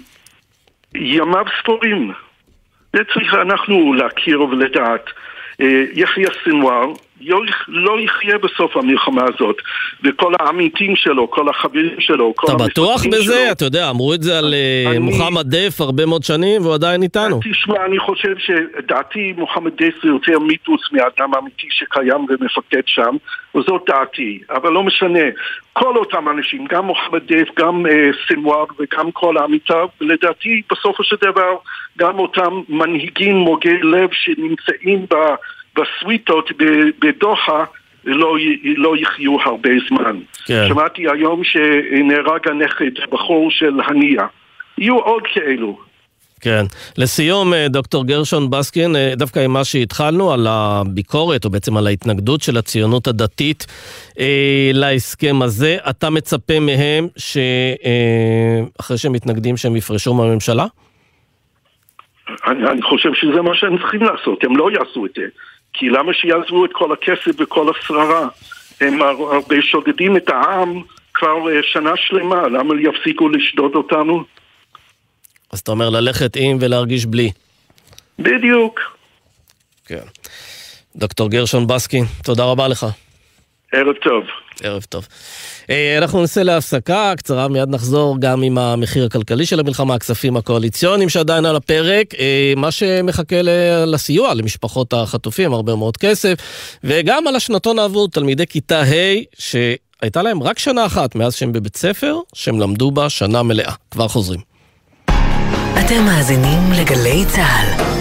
ימיו ספורים. זה צריך אנחנו להכיר ולדעת. Uh, יחיא סנוואר לא, לא יחיה בסוף המלחמה הזאת, וכל העמיתים שלו, כל החברים שלו, כל אתה בטוח בזה? שלו. אתה יודע, אמרו את זה על אה, אני- מוחמד דף הרבה מאוד שנים, והוא עדיין איתנו. תשמע, אני חושב שדעתי מוחמד דף זה יותר מיתוס מהאדם האמיתי שקיים ומפקד שם, וזאת דעתי, אבל לא משנה. כל אותם אנשים, גם מוחמד דף, גם אה, סנוואר וגם כל עמיתיו, לדעתי בסופו של דבר גם אותם מנהיגים מוגי לב שנמצאים ב, בסוויטות בדוחה לא, לא יחיו הרבה זמן. כן. שמעתי היום שנהרג הנכד, בחור של הנייה. יהיו עוד כאלו. כן. לסיום, אה, דוקטור גרשון בסקין, אה, דווקא עם מה שהתחלנו, על הביקורת, או בעצם על ההתנגדות של הציונות הדתית אה, להסכם הזה, אתה מצפה מהם שאחרי שהם מתנגדים שהם יפרשו מהממשלה? אני, אני חושב שזה מה שהם צריכים לעשות, הם לא יעשו את זה. כי למה שיעזבו את כל הכסף וכל השררה? הם הר- הרבה שודדים את העם כבר אה, שנה שלמה, למה יפסיקו לשדוד אותנו? אז אתה אומר ללכת עם ולהרגיש בלי. בדיוק. כן. דוקטור גרשון בסקין, תודה רבה לך. ערב טוב. ערב טוב. אה, אנחנו נעשה להפסקה קצרה, מיד נחזור גם עם המחיר הכלכלי של המלחמה, הכספים הקואליציוניים שעדיין על הפרק, אה, מה שמחכה לסיוע למשפחות החטופים, הרבה מאוד כסף, וגם על השנתון עבור תלמידי כיתה ה', שהייתה להם רק שנה אחת מאז שהם בבית ספר, שהם למדו בה שנה מלאה. כבר חוזרים. אתם מאזינים לגלי צה"ל.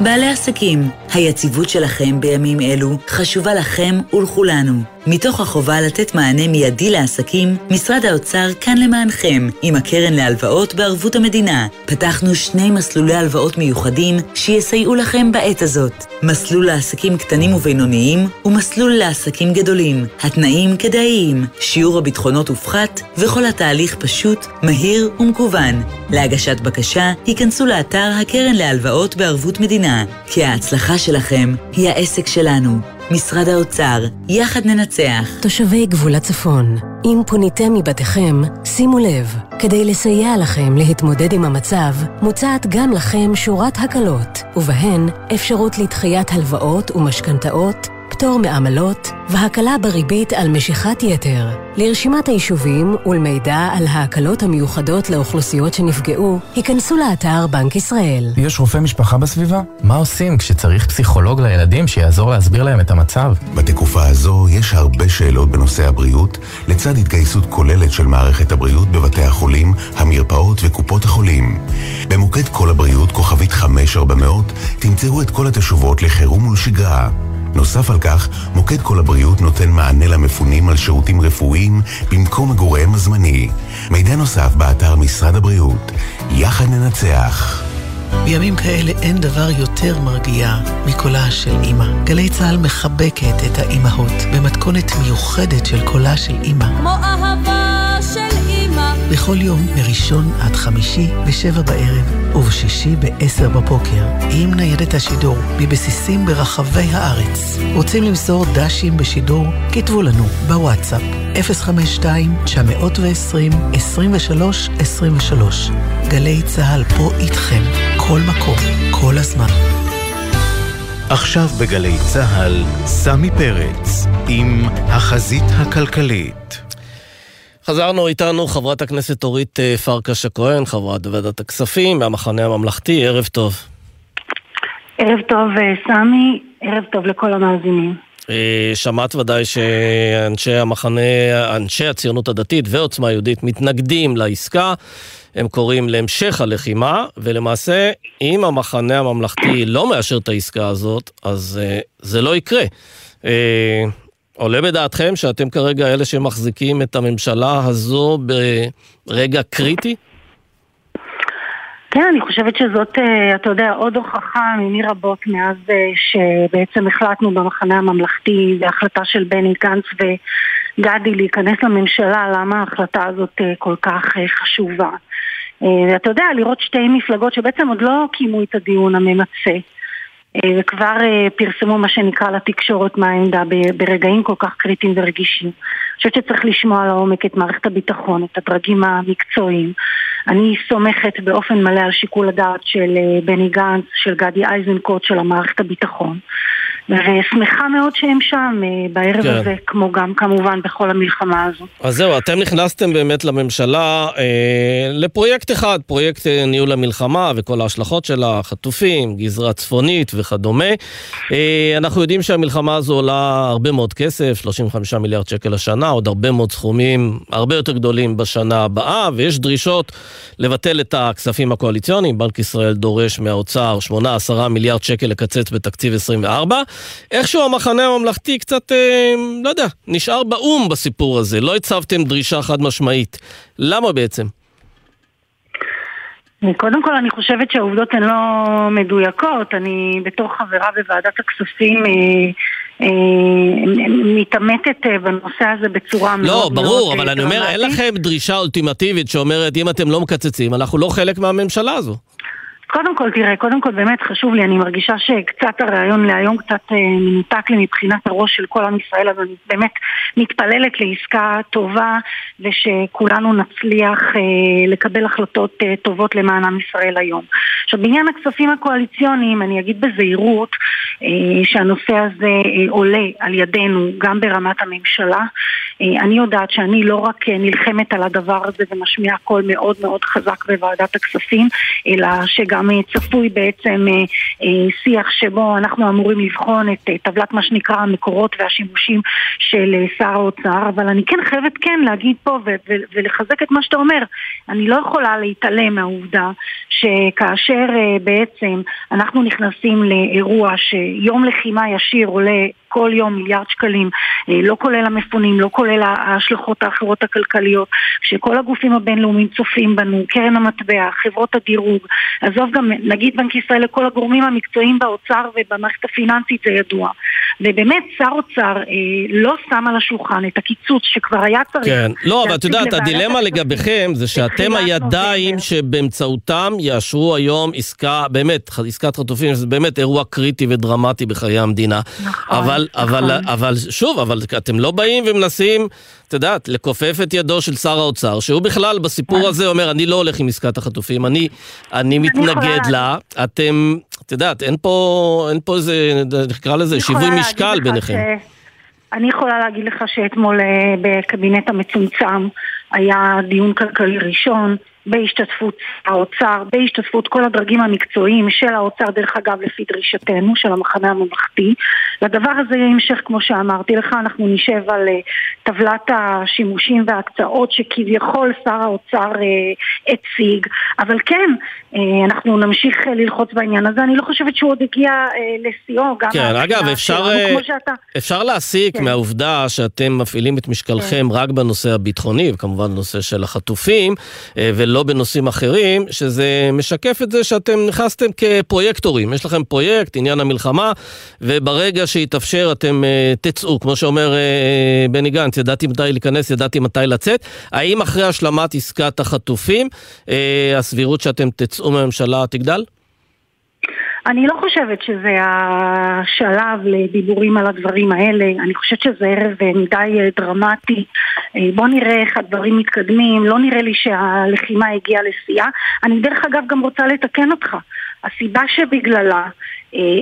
בעלי עסקים, היציבות שלכם בימים אלו חשובה לכם ולכולנו. מתוך החובה לתת מענה מיידי לעסקים, משרד האוצר כאן למענכם, עם הקרן להלוואות בערבות המדינה. פתחנו שני מסלולי הלוואות מיוחדים שיסייעו לכם בעת הזאת. מסלול לעסקים קטנים ובינוניים ומסלול לעסקים גדולים. התנאים כדאיים, שיעור הביטחונות הופחת וכל התהליך פשוט, מהיר ומקוון. להגשת בקשה, היכנסו לאתר הקרן להלוואות בערבות מדינה, כי ההצלחה שלכם היא העסק שלנו. משרד האוצר, יחד ננצח. תושבי גבול הצפון, אם פוניתם מבתיכם, שימו לב, כדי לסייע לכם להתמודד עם המצב, מוצעת גם לכם שורת הקלות, ובהן אפשרות לדחיית הלוואות ומשכנתאות, פטור מעמלות והקלה בריבית על משיכת יתר. לרשימת היישובים ולמידע על ההקלות המיוחדות לאוכלוסיות שנפגעו, היכנסו לאתר בנק ישראל. יש רופא משפחה בסביבה? מה עושים כשצריך פסיכולוג לילדים שיעזור להסביר להם את המצב? בתקופה הזו יש הרבה שאלות בנושא הבריאות, לצד התגייסות כוללת של מערכת הבריאות בבתי החולים, המרפאות וקופות החולים. במוקד כל הבריאות, כוכבית 5400, תמצאו את כל התשובות לחירום ולשגרה. נוסף על כך, מוקד כל הבריאות נותן מענה למפונים על שירותים רפואיים במקום מגוריהם הזמני. מידע נוסף באתר משרד הבריאות. יחד ננצח. בימים כאלה אין דבר יותר מרגיע מקולה של אימא. גלי צה"ל מחבקת את האימהות במתכונת מיוחדת של קולה של אימא. כמו אהבה של אימא. בכל יום, מראשון עד חמישי, בשבע בערב, ובשישי בעשר בבוקר, עם ניידת השידור, מבסיסים ברחבי הארץ. רוצים למסור דשים בשידור? כתבו לנו בוואטסאפ 052-920-2323. גלי צה"ל פה איתכם, כל מקום, כל הזמן. עכשיו בגלי צה"ל, סמי פרץ, עם החזית הכלכלית. חזרנו איתנו חברת הכנסת אורית אה, פרקש הכהן, חברת ועדת הכספים מהמחנה הממלכתי, ערב טוב. ערב טוב אה, סמי, ערב טוב לכל המאזינים. אה, שמעת ודאי שאנשי המחנה, אנשי הציונות הדתית ועוצמה יהודית מתנגדים לעסקה, הם קוראים להמשך הלחימה, ולמעשה, אם המחנה הממלכתי לא מאשר את העסקה הזאת, אז זה לא יקרה. עולה בדעתכם שאתם כרגע אלה שמחזיקים את הממשלה הזו ברגע קריטי? כן, אני חושבת שזאת, אה, אתה יודע, עוד הוכחה מיני רבות מאז אה, שבעצם החלטנו במחנה הממלכתי, זו החלטה של בני גנץ וגדי להיכנס לממשלה, למה ההחלטה הזאת אה, כל כך חשובה. אתה יודע, לראות שתי מפלגות שבעצם עוד לא קיימו את הדיון הממצה. אה, וכבר אה, פרסמו מה שנקרא לתקשורת מה העמדה ברגעים כל כך קריטיים ורגישים. אני חושבת שצריך לשמוע לעומק את מערכת הביטחון, את הדרגים המקצועיים. אני סומכת באופן מלא על שיקול הדעת של אה, בני גנץ, של גדי איזנקוט, של המערכת הביטחון. ושמחה מאוד שהם שם אה, בערב כן. הזה, כמו גם כמובן בכל המלחמה הזו. אז זהו, אתם נכנסתם באמת לממשלה אה, לפרויקט אחד, פרויקט אה, ניהול המלחמה וכל ההשלכות שלה, חטופים, גזרה צפונית וכדומה. אה, אנחנו יודעים שהמלחמה הזו עולה הרבה מאוד כסף, 35 מיליארד שקל לשנה, עוד הרבה מאוד סכומים הרבה יותר גדולים בשנה הבאה, ויש דרישות לבטל את הכספים הקואליציוניים. בנק ישראל דורש מהאוצר 8-10 מיליארד שקל לקצץ בתקציב 24. איכשהו המחנה הממלכתי קצת, אה, לא יודע, נשאר באו"ם בסיפור הזה. לא הצבתם דרישה חד משמעית. למה בעצם? קודם כל אני חושבת שהעובדות הן לא מדויקות, אני בתור חברה בוועדת הכספים אה, אה, מתעמתת אה, בנושא הזה בצורה לא, מאוד מאוד... לא, ברור, אבל אני אומר, אין לכם דרישה אולטימטיבית שאומרת אם אתם לא מקצצים, אנחנו לא חלק מהממשלה הזו. קודם כל, תראה, קודם כל באמת חשוב לי, אני מרגישה שקצת הרעיון להיום קצת אה, מנותק לי מבחינת הראש של כל עם ישראל, אז אני באמת מתפללת לעסקה טובה ושכולנו נצליח אה, לקבל החלטות אה, טובות למען עם ישראל היום. עכשיו, בעניין הכספים הקואליציוניים, אני אגיד בזהירות שהנושא הזה אה, עולה על ידינו גם ברמת הממשלה. אה, אני יודעת שאני לא רק אה, נלחמת על הדבר הזה ומשמיעה קול מאוד מאוד חזק בוועדת הכספים, אלא שגם אה, צפוי בעצם אה, אה, שיח שבו אנחנו אמורים לבחון את אה, טבלת מה שנקרא המקורות והשימושים של אה, שר האוצר, אבל אני כן חייבת כן להגיד פה ולחזק את מה שאתה אומר. אני לא יכולה להתעלם מהעובדה שכאשר אה, בעצם אנחנו נכנסים לאירוע שיום לחימה ישיר עולה כל יום מיליארד שקלים, אה, לא כולל המפונים, לא כולל ההשלכות האחרות הכלכליות, כשכל הגופים הבינלאומיים צופים בנו, קרן המטבע, חברות הדירוג, עזוב גם נגיד בנק ישראל לכל הגורמים המקצועיים באוצר ובמערכת הפיננסית זה ידוע. ובאמת שר אוצר אה, לא שם על השולחן את הקיצוץ שכבר היה צריך. כן, לא, אבל את יודעת, הדילמה לגביכם זה שאתם הידיים שבאמצעותם יאשרו היום עסקה, באמת, עסקת חטופים, זה באמת אירוע קריטי ודרמטי בחיי המדינה. נכון, אבל, אבל, נכון. אבל שוב, אבל אתם לא באים ומנסים, את יודעת, לכופף את ידו של שר האוצר, שהוא בכלל בסיפור הזה אומר, אני לא הולך עם עסקת החטופים, אני, אני מתנגד לה, אתם, את יודעת, אין פה, אין פה איזה, נקרא לזה, שיווי משקל ביניכם. אני יכולה להגיד לך שאתמול אה, בקבינט המצומצם היה דיון כלכלי ראשון בהשתתפות האוצר, בהשתתפות כל הדרגים המקצועיים של האוצר, דרך אגב, לפי דרישתנו, של המחנה הממלכתי. לדבר הזה יהיה המשך, כמו שאמרתי לך, אנחנו נשב על אה, טבלת השימושים וההקצאות שכביכול שר האוצר אה, הציג, אבל כן, אה, אנחנו נמשיך אה, ללחוץ בעניין הזה. אני לא חושבת שהוא עוד הגיע אה, לשיאו, גם כן, אגב, אפשר, שלנו, שאתה... אפשר להסיק כן. מהעובדה שאתם מפעילים את משקלכם רק בנושא הביטחוני, וכמובן בנושא של החטופים, אה, ולא בנושאים אחרים, שזה משקף את זה שאתם נכנסתם כפרויקטורים. יש לכם פרויקט, עניין המלחמה, וברגע שיתאפשר אתם אה, תצאו. כמו שאומר אה, בני גנץ, ידעתי מתי להיכנס, ידעתי מתי לצאת. האם אחרי השלמת עסקת החטופים, אה, הסבירות שאתם תצאו מהממשלה תגדל? אני לא חושבת שזה השלב לדיבורים על הדברים האלה, אני חושבת שזה ערב אה, מדי אה, דרמטי. אה, בוא נראה איך הדברים מתקדמים, לא נראה לי שהלחימה הגיעה לשיאה. אני דרך אגב גם רוצה לתקן אותך. הסיבה שבגללה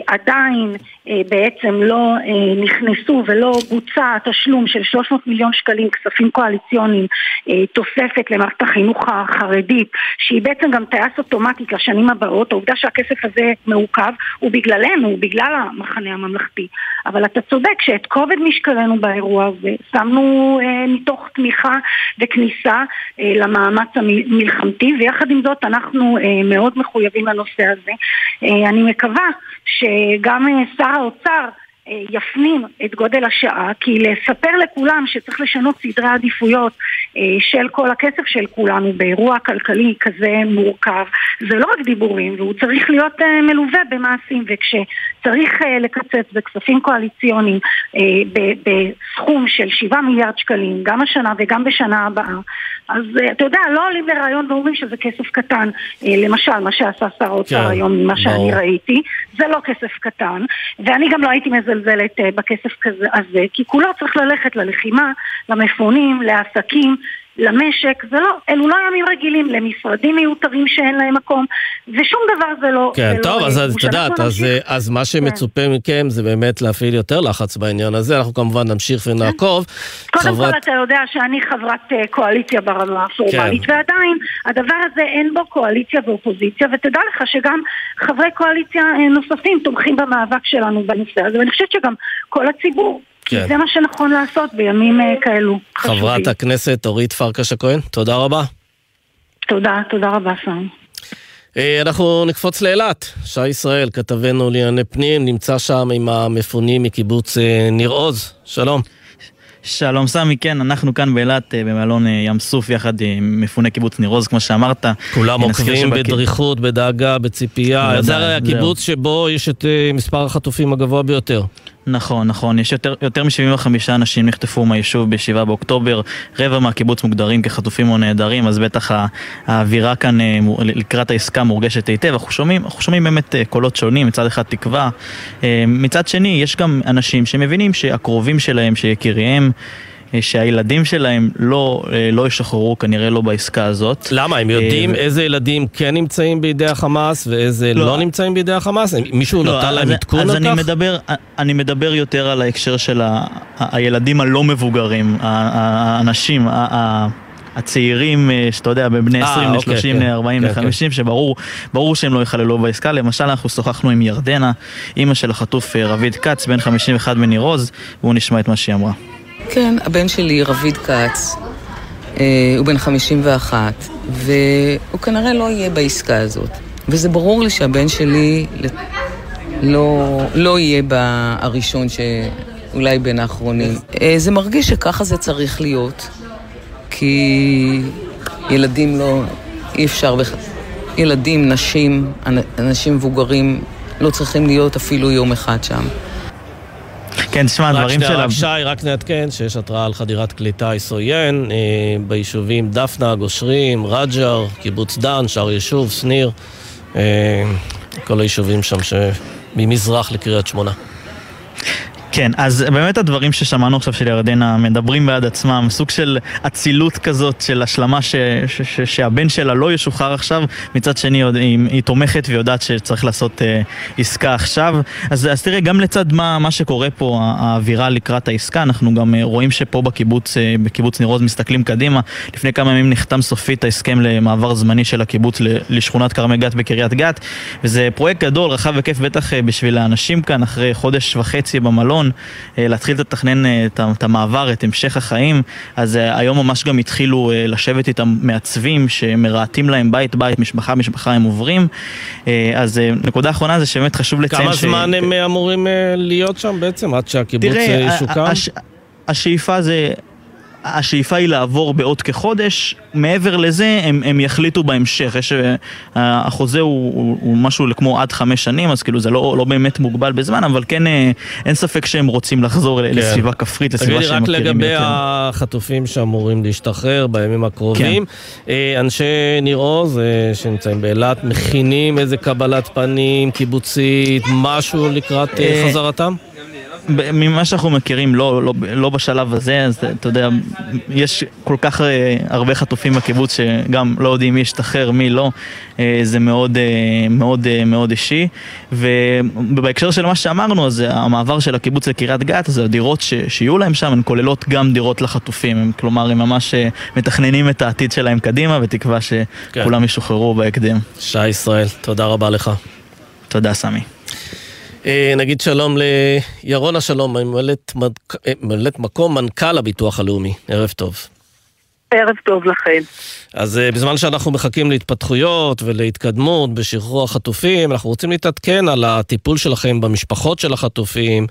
עדיין אה, בעצם לא אה, נכנסו ולא בוצע התשלום של 300 מיליון שקלים כספים קואליציוניים אה, תוספת למערכת החינוך החרדית שהיא בעצם גם טייס אוטומטית לשנים הבאות. העובדה שהכסף הזה מעוכב הוא בגללנו, הוא בגלל המחנה הממלכתי. אבל אתה צודק שאת כובד משקלנו באירוע הזה שמנו אה, מתוך תמיכה וכניסה אה, למאמץ המלחמתי ויחד עם זאת אנחנו אה, מאוד מחויבים לנושא הזה. אה, אני מקווה שגם אה, שר האוצר אה, יפנים את גודל השעה, כי לספר לכולם שצריך לשנות סדרי עדיפויות של כל הכסף של כולנו באירוע כלכלי כזה מורכב, זה לא רק דיבורים, והוא צריך להיות אה, מלווה במעשים, וכשצריך אה, לקצץ בכספים קואליציוניים אה, בסכום של 7 מיליארד שקלים, גם השנה וגם בשנה הבאה, אז אה, אתה יודע, לא עולים לרעיון ואומרים שזה כסף קטן, אה, למשל מה שעשה שר האוצר כן, היום, ממה שאני. ראיתי, זה לא כסף קטן, ואני גם לא הייתי מזלזלת אה, בכסף הזה, כי כולו צריך ללכת ללחימה, למפונים, לעסקים, למשק, זה לא, אלו לא ימים רגילים למשרדים מיותרים שאין להם מקום, ושום דבר זה לא... כן, זה טוב, לא, אז את יודעת, אז, נמשיך- אה, אז מה שמצופה מכם זה באמת להפעיל יותר לחץ בעניין הזה, אנחנו כמובן נמשיך ונעקוב. קודם חברת- כל אתה יודע שאני חברת אה, קואליציה ברמה הפורמלית, כן. ועדיין הדבר הזה אין בו קואליציה ואופוזיציה, ותדע לך שגם חברי קואליציה אה, נוספים תומכים במאבק שלנו בנושא הזה, ואני חושבת שגם כל הציבור, כן. זה מה שנכון לעשות בימים אה, כאלו. חברת הכנסת אורית פרקש הכהן, תודה רבה. תודה, תודה רבה סם. אה, אנחנו נקפוץ לאילת. שי ישראל, כתבנו לענייני פנים, נמצא שם עם המפונים מקיבוץ אה, ניר עוז. שלום. שלום סמי, כן, אנחנו כאן באילת במלון ים סוף יחד עם מפוני קיבוץ ניר עוז, כמו שאמרת. כולם עוקבים שבק- בדריכות, בדאגה, בציפייה. זה הרי. הקיבוץ שבו יש את מספר החטופים הגבוה ביותר. נכון, נכון. יש יותר, יותר מ-75 אנשים נחטפו מהיישוב ב-7 באוקטובר, רבע מהקיבוץ מוגדרים כחטופים או נעדרים, אז בטח האווירה כאן אה, לקראת העסקה מורגשת היטב. אנחנו שומעים, אנחנו שומעים באמת אה, קולות שונים, מצד אחד תקווה. אה, מצד שני, יש גם אנשים שמבינים שהקרובים שלהם, שיקיריהם, שהילדים שלהם לא, לא ישחררו כנראה לא בעסקה הזאת. למה? הם יודעים ו... איזה ילדים כן נמצאים בידי החמאס ואיזה לא, לא נמצאים בידי החמאס? מישהו לא, נתן להם עדכון על כך? אז אני מדבר, אני מדבר יותר על ההקשר של ה, הילדים הלא מבוגרים, האנשים, ה, ה, הצעירים, שאתה יודע, בבני 20 ל-30, ל-40 ל-50, שברור שהם לא יכללו בעסקה. למשל, אנחנו שוחחנו עם ירדנה, אימא של החטוף רביד כץ, בן 51 מניר עוז, והוא נשמע את מה שהיא אמרה. כן, הבן שלי, רביד כץ, אה, הוא בן 51, והוא כנראה לא יהיה בעסקה הזאת. וזה ברור לי שהבן שלי לא, לא יהיה הראשון שאולי בין האחרונים. אה, זה מרגיש שככה זה צריך להיות, כי ילדים לא, אי אפשר, בכ... ילדים, נשים, אנשים מבוגרים לא צריכים להיות אפילו יום אחד שם. כן, תשמע, הדברים שלה... רק שי, רק נעדכן שיש התראה על חדירת כלי טיס עוין אה, ביישובים דפנה, גושרים, רג'ר, קיבוץ דן, שער יישוב, שניר, אה, כל היישובים שם שממזרח לקריית שמונה. כן, אז באמת הדברים ששמענו עכשיו של ירדנה מדברים בעד עצמם, סוג של אצילות כזאת של השלמה ש, ש, ש, שהבן שלה לא ישוחרר עכשיו, מצד שני היא, היא תומכת ויודעת שצריך לעשות אה, עסקה עכשיו. אז, אז תראה, גם לצד מה, מה שקורה פה, האווירה לקראת העסקה, אנחנו גם אה, רואים שפה בקיבוץ, אה, בקיבוץ ניר עוז מסתכלים קדימה. לפני כמה ימים נחתם סופית ההסכם למעבר זמני של הקיבוץ לשכונת כרמי גת בקריית גת, וזה פרויקט גדול, רחב היקף בטח אה, בשביל האנשים כאן, אחרי חודש וחצי במלון. רצון אה, להתחיל לתכנן אה, את המעבר, את המשך החיים, אז אה, היום ממש גם התחילו לשבת איתם מעצבים שמרהטים להם בית בית, משפחה משפחה הם עוברים. אז נקודה אחרונה זה שבאמת חשוב לציין כמה ש... כמה זמן הם אמורים להיות שם בעצם, עד שהקיבוץ ישוקם? הש... השאיפה זה השאיפה היא לעבור בעוד כחודש, מעבר לזה הם, הם יחליטו בהמשך, יש, uh, החוזה הוא, הוא, הוא משהו כמו עד חמש שנים, אז כאילו זה לא, לא באמת מוגבל בזמן, אבל כן uh, אין ספק שהם רוצים לחזור כן. לסביבה כפרית, לסביבה שהם מכירים יותר. תגידי, רק לגבי החטופים שאמורים להשתחרר בימים הקרובים, כן. uh, אנשי ניר עוז שנמצאים באילת, מכינים איזה קבלת פנים קיבוצית, משהו לקראת חזרתם? ממה שאנחנו מכירים, לא, לא, לא בשלב הזה, אז אתה יודע, יש כל כך אה, הרבה חטופים בקיבוץ שגם לא יודעים מי ישתחרר, מי לא, אה, זה מאוד אה, מאוד מאוד אישי. ובהקשר של מה שאמרנו, אז המעבר של הקיבוץ לקריית גת, אז הדירות ש, שיהיו להם שם, הן כוללות גם דירות לחטופים, הם, כלומר הם ממש מתכננים את העתיד שלהם קדימה, בתקווה שכולם כן. ישוחררו בהקדם. שי ישראל, תודה רבה לך. תודה, סמי. אה, נגיד שלום לירונה שלום, ממלאת מקום מנכ"ל הביטוח הלאומי. ערב טוב. ערב טוב לכם. אז אה, בזמן שאנחנו מחכים להתפתחויות ולהתקדמות בשחרור החטופים, אנחנו רוצים להתעדכן על הטיפול שלכם במשפחות של החטופים,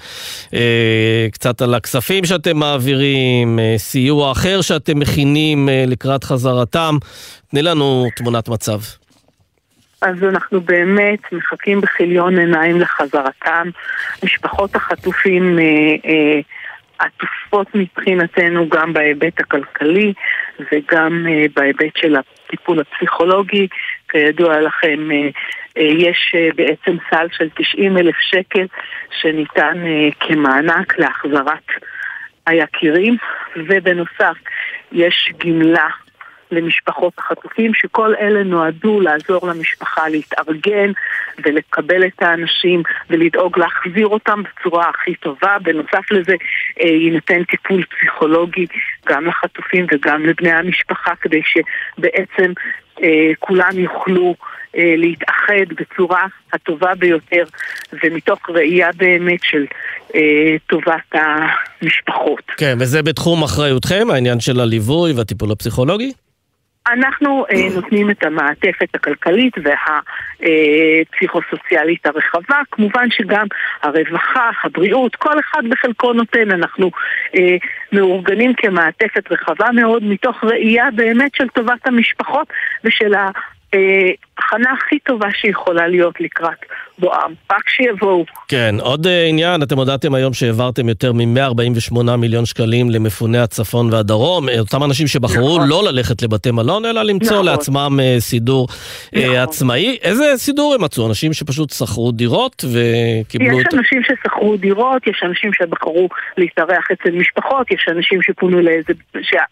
אה, קצת על הכספים שאתם מעבירים, סיוע אחר שאתם מכינים לקראת חזרתם. תני לנו תמונת מצב. אז אנחנו באמת מחכים בכיליון עיניים לחזרתם. משפחות החטופים אה, אה, מבחינתנו גם בהיבט הכלכלי וגם אה, בהיבט של הטיפול הפסיכולוגי. כידוע לכם, אה, אה, יש אה, בעצם סל של 90 אלף שקל שניתן כמענק להחזרת היקירים, ובנוסף יש גמלה למשפחות החטופים, שכל אלה נועדו לעזור למשפחה להתארגן ולקבל את האנשים ולדאוג להחזיר אותם בצורה הכי טובה. בנוסף לזה אה, יינתן טיפול פסיכולוגי גם לחטופים וגם לבני המשפחה כדי שבעצם אה, כולם יוכלו אה, להתאחד בצורה הטובה ביותר ומתוך ראייה באמת של טובת המשפחות. כן, וזה בתחום אחריותכם, העניין של הליווי והטיפול הפסיכולוגי? אנחנו אה, נותנים את המעטפת הכלכלית והפסיכוסוציאלית הרחבה, כמובן שגם הרווחה, הבריאות, כל אחד בחלקו נותן, אנחנו אה, מאורגנים כמעטפת רחבה מאוד מתוך ראייה באמת של טובת המשפחות ושל ההכנה הכי טובה שיכולה להיות לקראת בואם, רק שיבואו. כן, עוד אה, עניין, אתם הודעתם היום שהעברתם יותר מ-148 מיליון שקלים למפוני הצפון והדרום, אה, אותם אנשים שבחרו נכון. לא ללכת לבתי מלון, אלא למצוא נכון. לעצמם אה, סידור אה, נכון. עצמאי. איזה סידור הם מצאו? אנשים שפשוט שכרו דירות וקיבלו יש את... אנשים ששכרו דירות, יש אנשים שבחרו להתארח אצל משפחות, יש אנשים שפונו לאיזה...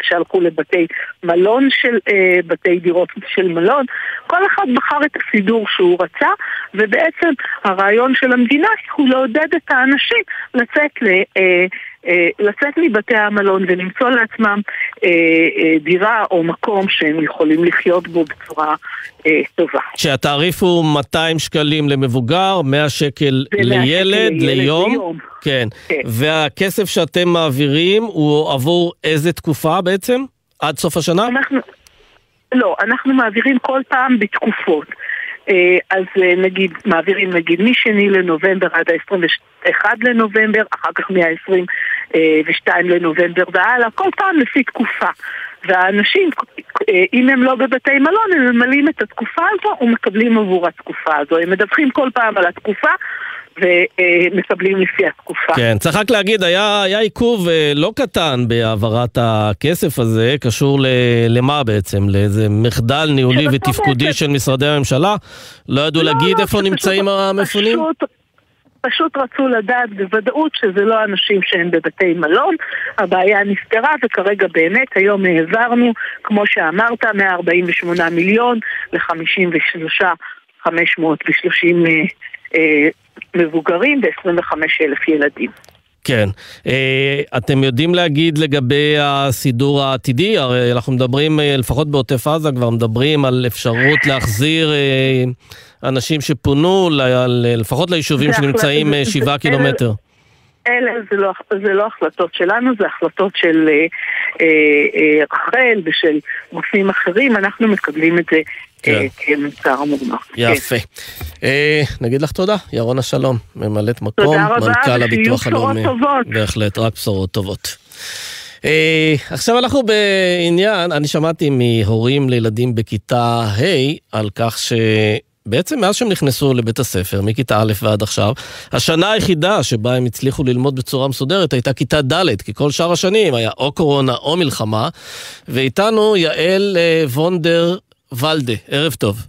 שהלכו לבתי מלון של... אה, בתי דירות של מלון. כל אחד בחר את הסידור שהוא רצה, ובעצם הרעיון של המדינה הוא לעודד את האנשים לצאת ל... אה, אה, לצאת מבתי המלון ולמצוא לעצמם אה, אה, דירה או מקום שהם יכולים לחיות בו בצורה אה, טובה. שהתעריף הוא 200 שקלים למבוגר, 100 שקל ו- 100 שקל לילד, לילד ליום. ליום. כן. כן. והכסף שאתם מעבירים הוא עבור איזה תקופה בעצם? עד סוף השנה? אנחנו, לא, אנחנו מעבירים כל פעם בתקופות. אה, אז אה, נגיד, מעבירים נגיד משני לנובמבר עד ה-21 לנובמבר, אחר כך מה-22 לנובמבר והלאה, כל פעם לפי תקופה. והאנשים, אה, אם הם לא בבתי מלון, הם ממלאים את התקופה הזו ומקבלים עבור התקופה הזו. הם מדווחים כל פעם על התקופה ומקבלים לפי התקופה. כן, צריך רק להגיד, היה, היה עיכוב אה, לא קטן בהעברת הכסף הזה, קשור ל, למה בעצם? לאיזה מחדל ניהולי שבסוף ותפקודי בעצם- של משרדי הממשלה? לא ידעו לא, להגיד לא, איפה פשוט- נמצאים המפונים? פשוט, פשוט רצו לדעת בוודאות שזה לא אנשים שהם בבתי מלון, הבעיה נפתרה וכרגע באמת היום העברנו, כמו שאמרת, 148 מיליון ל-53, 530 אה, אה, מבוגרים ו-25 אלף ילדים. כן. אה, אתם יודעים להגיד לגבי הסידור העתידי? הרי אנחנו מדברים, אה, לפחות בעוטף עזה, כבר מדברים על אפשרות להחזיר אה, אנשים שפונו, לפחות ליישובים שנמצאים שבעה קילומטר. אלה זה לא, זה לא החלטות שלנו, זה החלטות של אה, אה, רח"ל ושל גופים אחרים, אנחנו מקבלים את זה אה, כמוצר מונח. יפה. אה, נגיד לך תודה, ירונה שלום, ממלאת מקום, תודה רבה, מנכ"ל ושיהיו הביטוח בשורות הלאומי. טובות. בהחלט, רק בשורות טובות. אה, עכשיו אנחנו בעניין, אני שמעתי מהורים לילדים בכיתה ה' על כך ש... בעצם מאז שהם נכנסו לבית הספר, מכיתה א' ועד עכשיו, השנה היחידה שבה הם הצליחו ללמוד בצורה מסודרת הייתה כיתה ד', כי כל שאר השנים היה או קורונה או מלחמה, ואיתנו יעל וונדר ולדה, ערב טוב.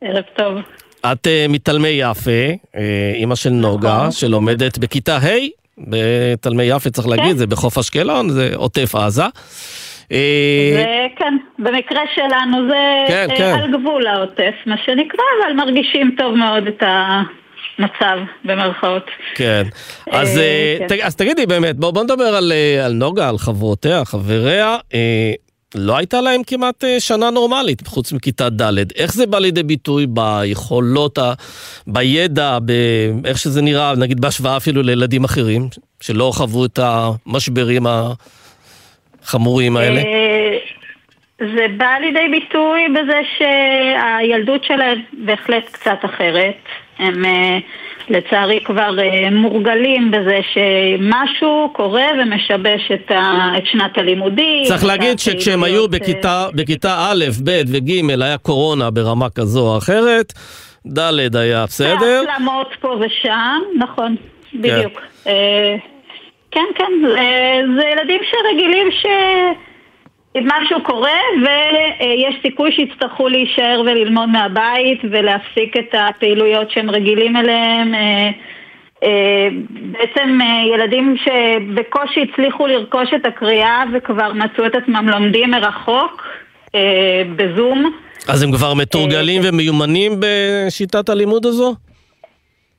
ערב טוב. את uh, מתלמי יפה, uh, אימא של נוגה, נכון. שלומדת בכיתה ה' בתלמי יפה, צריך להגיד, כן. זה בחוף אשקלון, זה עוטף עזה. אה, זה כן, במקרה שלנו זה כן, כן. על גבול העוטף, מה שנקרא, אבל מרגישים טוב מאוד את המצב, במרכאות. כן. אז, כן. אז תגידי באמת, בוא, בוא נדבר על, על נוגה, על חברותיה, חבריה. לא הייתה להם כמעט אה, שנה נורמלית, חוץ מכיתה ד'. איך זה בא לידי ביטוי ביכולות, ה, בידע, באיך שזה נראה, נגיד בהשוואה אפילו לילדים אחרים, שלא חוו את המשברים החמורים האלה? אה, זה בא לידי ביטוי בזה שהילדות שלהם בהחלט קצת אחרת. הם אה, לצערי כבר אה, מורגלים בזה שמשהו קורה ומשבש את, ה, את שנת הלימודים. צריך להגיד שכשהם היו אה, בכיתה, בכיתה א', ב' וג' היה קורונה ברמה כזו או אחרת, ד' היה בסדר. החלמות פה ושם, נכון, בדיוק. אה, כן, כן, זה, ילדים שרגילים שמשהו קורה ויש סיכוי שיצטרכו להישאר וללמוד מהבית ולהפסיק את הפעילויות שהם רגילים אליהם. אה, אה, בעצם אה, ילדים שבקושי הצליחו לרכוש את הקריאה וכבר מצאו את עצמם לומדים מרחוק בזום. אז הם כבר מתורגלים ומיומנים בשיטת הלימוד הזו?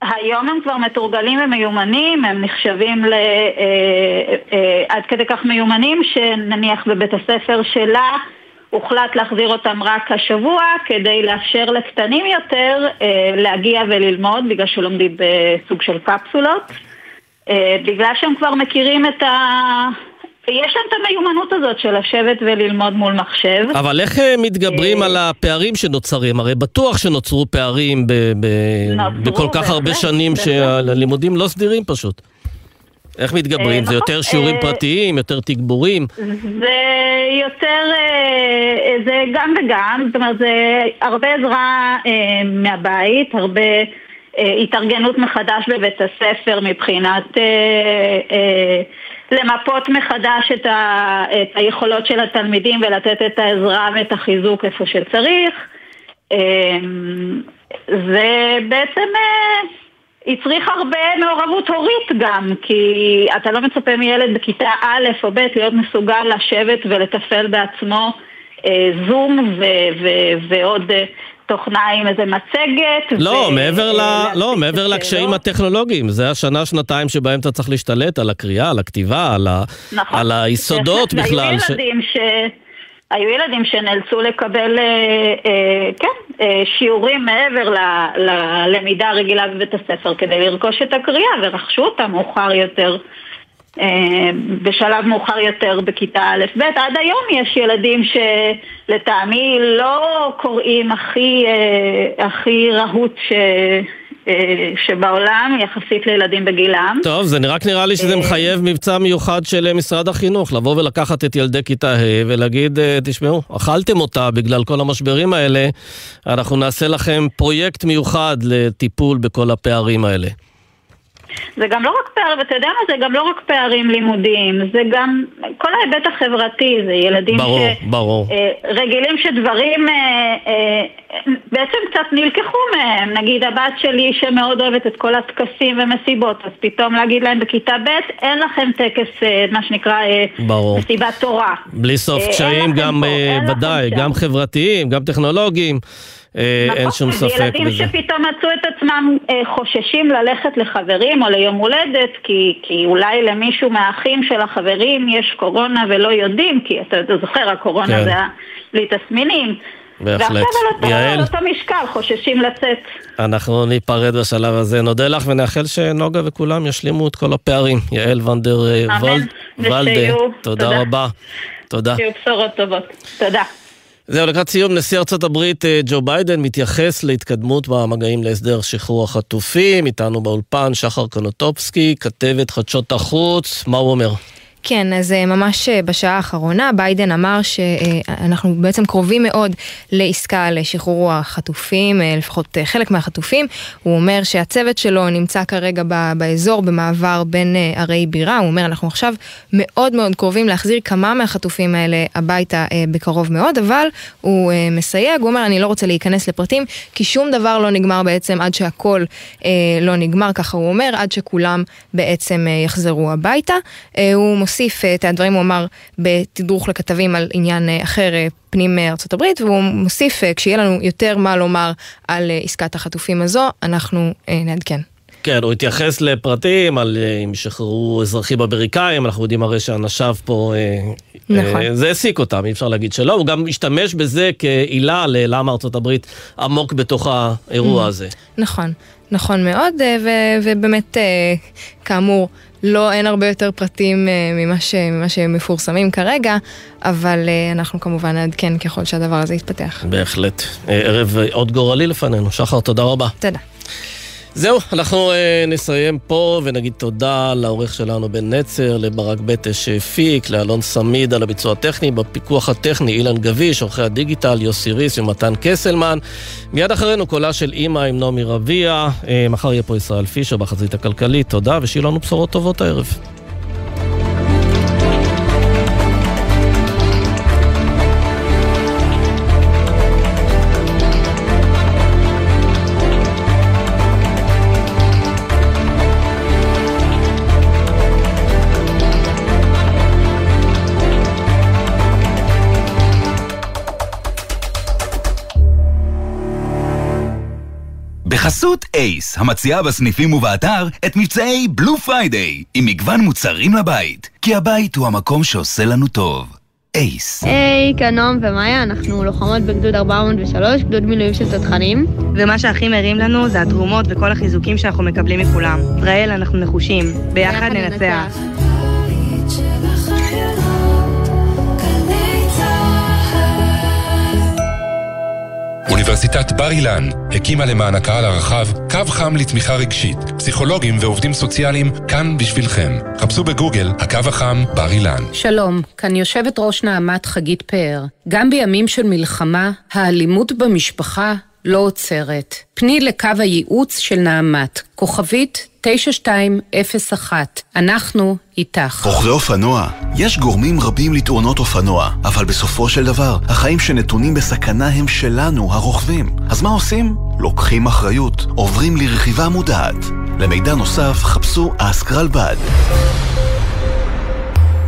היום הם כבר מתורגלים ומיומנים, הם נחשבים ל, אה, אה, עד כדי כך מיומנים שנניח בבית הספר שלה הוחלט להחזיר אותם רק השבוע כדי לאפשר לקטנים יותר אה, להגיע וללמוד בגלל שלומדים בסוג של קפסולות. אה, בגלל שהם כבר מכירים את ה... יש להם את המיומנות הזאת של לשבת וללמוד מול מחשב. אבל איך אה, מתגברים על הפערים שנוצרים? הרי בטוח שנוצרו פערים ב- ב- נוצרו, בכל כך הרבה שנים. שהלימודים לא סדירים פשוט. איך מתגברים? זה נכון, יותר שיעורים אה, פרטיים, יותר תגבורים? זה יותר, אה, זה גם וגם, זאת אומרת זה הרבה עזרה אה, מהבית, הרבה אה, התארגנות מחדש בבית הספר מבחינת אה, אה, למפות מחדש את, ה, את היכולות של התלמידים ולתת את העזרה ואת החיזוק איפה שצריך. אה, זה בעצם אה, הצריך הרבה מעורבות הורית גם, כי אתה לא מצפה מילד בכיתה א' או ב' להיות מסוגל לשבת ולתפעל בעצמו אה, זום ו- ו- ועוד אה, תוכנה עם איזה מצגת. לא, ו- מעבר, ל... לא, מעבר לקשיים הטכנולוגיים, זה השנה, שנתיים שבהם אתה צריך להשתלט על הקריאה, על הכתיבה, על, ה... נכון. על היסודות בכלל. ש... ילדים ש... היו ילדים שנאלצו לקבל, אה, אה, כן, אה, שיעורים מעבר ל- ללמידה הרגילה בבית הספר כדי לרכוש את הקריאה, ורכשו אותה מאוחר יותר, אה, בשלב מאוחר יותר בכיתה א'-ב'. עד היום יש ילדים שלטעמי לא קוראים הכי, אה, הכי רהוט ש... אה, שבעולם יחסית לילדים בגילם. טוב, זה רק נראה לי שזה אה, מחייב מבצע מיוחד של אה, משרד החינוך, לבוא ולקחת את ילדי כיתה ה' ולהגיד, אה, תשמעו, אכלתם אותה בגלל כל המשברים האלה, אנחנו נעשה לכם פרויקט מיוחד לטיפול בכל הפערים האלה. זה גם לא רק פערים, ואתה יודע מה? זה גם לא רק פערים לימודיים, זה גם כל ההיבט החברתי, זה ילדים ברור, ברור. שרגילים שדברים אה, אה, בעצם קצת נלקחו מהם. נגיד הבת שלי שמאוד אוהבת את כל הטקסים ומסיבות, אז פתאום להגיד להם בכיתה ב', אין לכם טקס, אה, מה שנקרא, אה, ברור. מסיבת תורה. בלי סוף אה, קשיים, גם אה, ודאי. גם חברתיים, גם טכנולוגיים, אה, אין שום זה ספק ילדים בזה. שפתאום מצאו את עצמם אה, חוששים ללכת לחברים או ליום הולדת כי, כי אולי למישהו מהאחים של החברים יש קורונה ולא יודעים כי אתה, אתה זוכר, הקורונה כן. זה היה בלי תסמינים בהחלט. ועכשיו על אותו, יעל? על אותו משקל חוששים לצאת אנחנו ניפרד בשלב הזה. נודה לך ונאחל שנוגה וכולם ישלימו את כל הפערים. יעל ונדר אה, ולדה, תודה תודה. רבה. תודה. שיהיו בשורות טובות. תודה. זהו, לקראת סיום, נשיא ארצות הברית אה, ג'ו ביידן מתייחס להתקדמות במגעים להסדר שחרור החטופים. איתנו באולפן שחר קונוטופסקי, כתבת חדשות החוץ, מה הוא אומר? כן, אז אה, ממש אה, בשעה האחרונה ביידן אמר שאנחנו בעצם קרובים מאוד לעסקה לשחרור החטופים, אה, לפחות אה, חלק מהחטופים. הוא אומר שהצוות שלו נמצא כרגע באזור במעבר בין אה, ערי בירה. הוא אומר אנחנו עכשיו מאוד מאוד קרובים להחזיר כמה מהחטופים האלה הביתה אה, בקרוב מאוד, אבל הוא אה, מסייג, הוא אומר אני לא רוצה להיכנס לפרטים כי שום דבר לא נגמר בעצם עד שהכל אה, לא נגמר, ככה הוא אומר, עד שכולם בעצם אה, יחזרו הביתה. אה, הוא מוסיף אה, את הדברים, הוא אמר בתדרוך לכתבים על עניין אה, אחר, אה, פנים ארצות הברית, והוא מוסיף, כשיהיה לנו יותר מה לומר על עסקת החטופים הזו, אנחנו נעדכן. כן, הוא התייחס לפרטים על אם ישחררו אזרחים אמריקאים, אנחנו יודעים הרי שאנשיו פה, נכון. אה, זה העסיק אותם, אי אפשר להגיד שלא, הוא גם השתמש בזה כעילה ללמה ארצות הברית עמוק בתוך האירוע Mm. הזה. נכון, נכון מאוד, אה, ו- ובאמת, אה, כאמור, לא, אין הרבה יותר פרטים אה, ממה, ש- ממה שמפורסמים כרגע, אבל אנחנו כמובן נעדכן ככל שהדבר הזה יתפתח. בהחלט. ערב עוד גורלי לפנינו. שחר, תודה רבה. תודה. זהו, אנחנו אה, נסיים פה ונגיד תודה לעורך שלנו בן נצר, לברק בטש שהפיק, לאלון סמיד על הביצוע הטכני, בפיקוח הטכני אילן גביש, עורכי הדיגיטל יוסי ריס ומתן קסלמן. מיד אחרינו קולה של אימא עם נעמי רביע. אה, מחר יהיה פה ישראל פישר בחזית הכלכלית. תודה ושיהיו לנו בשורות טובות הערב. בחסות אייס, המציעה בסניפים ובאתר את מבצעי Blue Friday, עם מגוון מוצרים לבית, כי הבית הוא המקום שעושה לנו טוב. אייס. היי, כאן נועם ומאיה, אנחנו לוחמות בגדוד 403, גדוד מילואים של תותחנים. ומה שהכי מרים לנו זה התרומות וכל החיזוקים שאנחנו מקבלים מכולם. ישראל, אנחנו נחושים. ביחד ננצח. אוניברסיטת בר אילן הקימה למען הקהל הרחב קו חם לתמיכה רגשית. פסיכולוגים ועובדים סוציאליים כאן בשבילכם. חפשו בגוגל הקו החם בר אילן. שלום, כאן יושבת ראש נעמת חגית פאר. גם בימים של מלחמה, האלימות במשפחה לא עוצרת. פני לקו הייעוץ של נעמת, כוכבית 9201. אנחנו איתך. רוכבי אופנוע, יש גורמים רבים לתאונות אופנוע, אבל בסופו של דבר, החיים שנתונים בסכנה הם שלנו, הרוכבים. אז מה עושים? לוקחים אחריות, עוברים לרכיבה מודעת. למידע נוסף, חפשו אסקרלבד.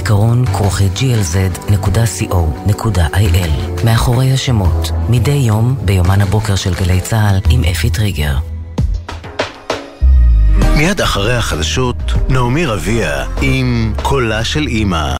זיכרון כרוכי glz.co.il מאחורי השמות, מדי יום ביומן הבוקר של גלי צה"ל עם אפי טריגר. מיד אחרי החדשות, נעמי רביע עם קולה של אימא.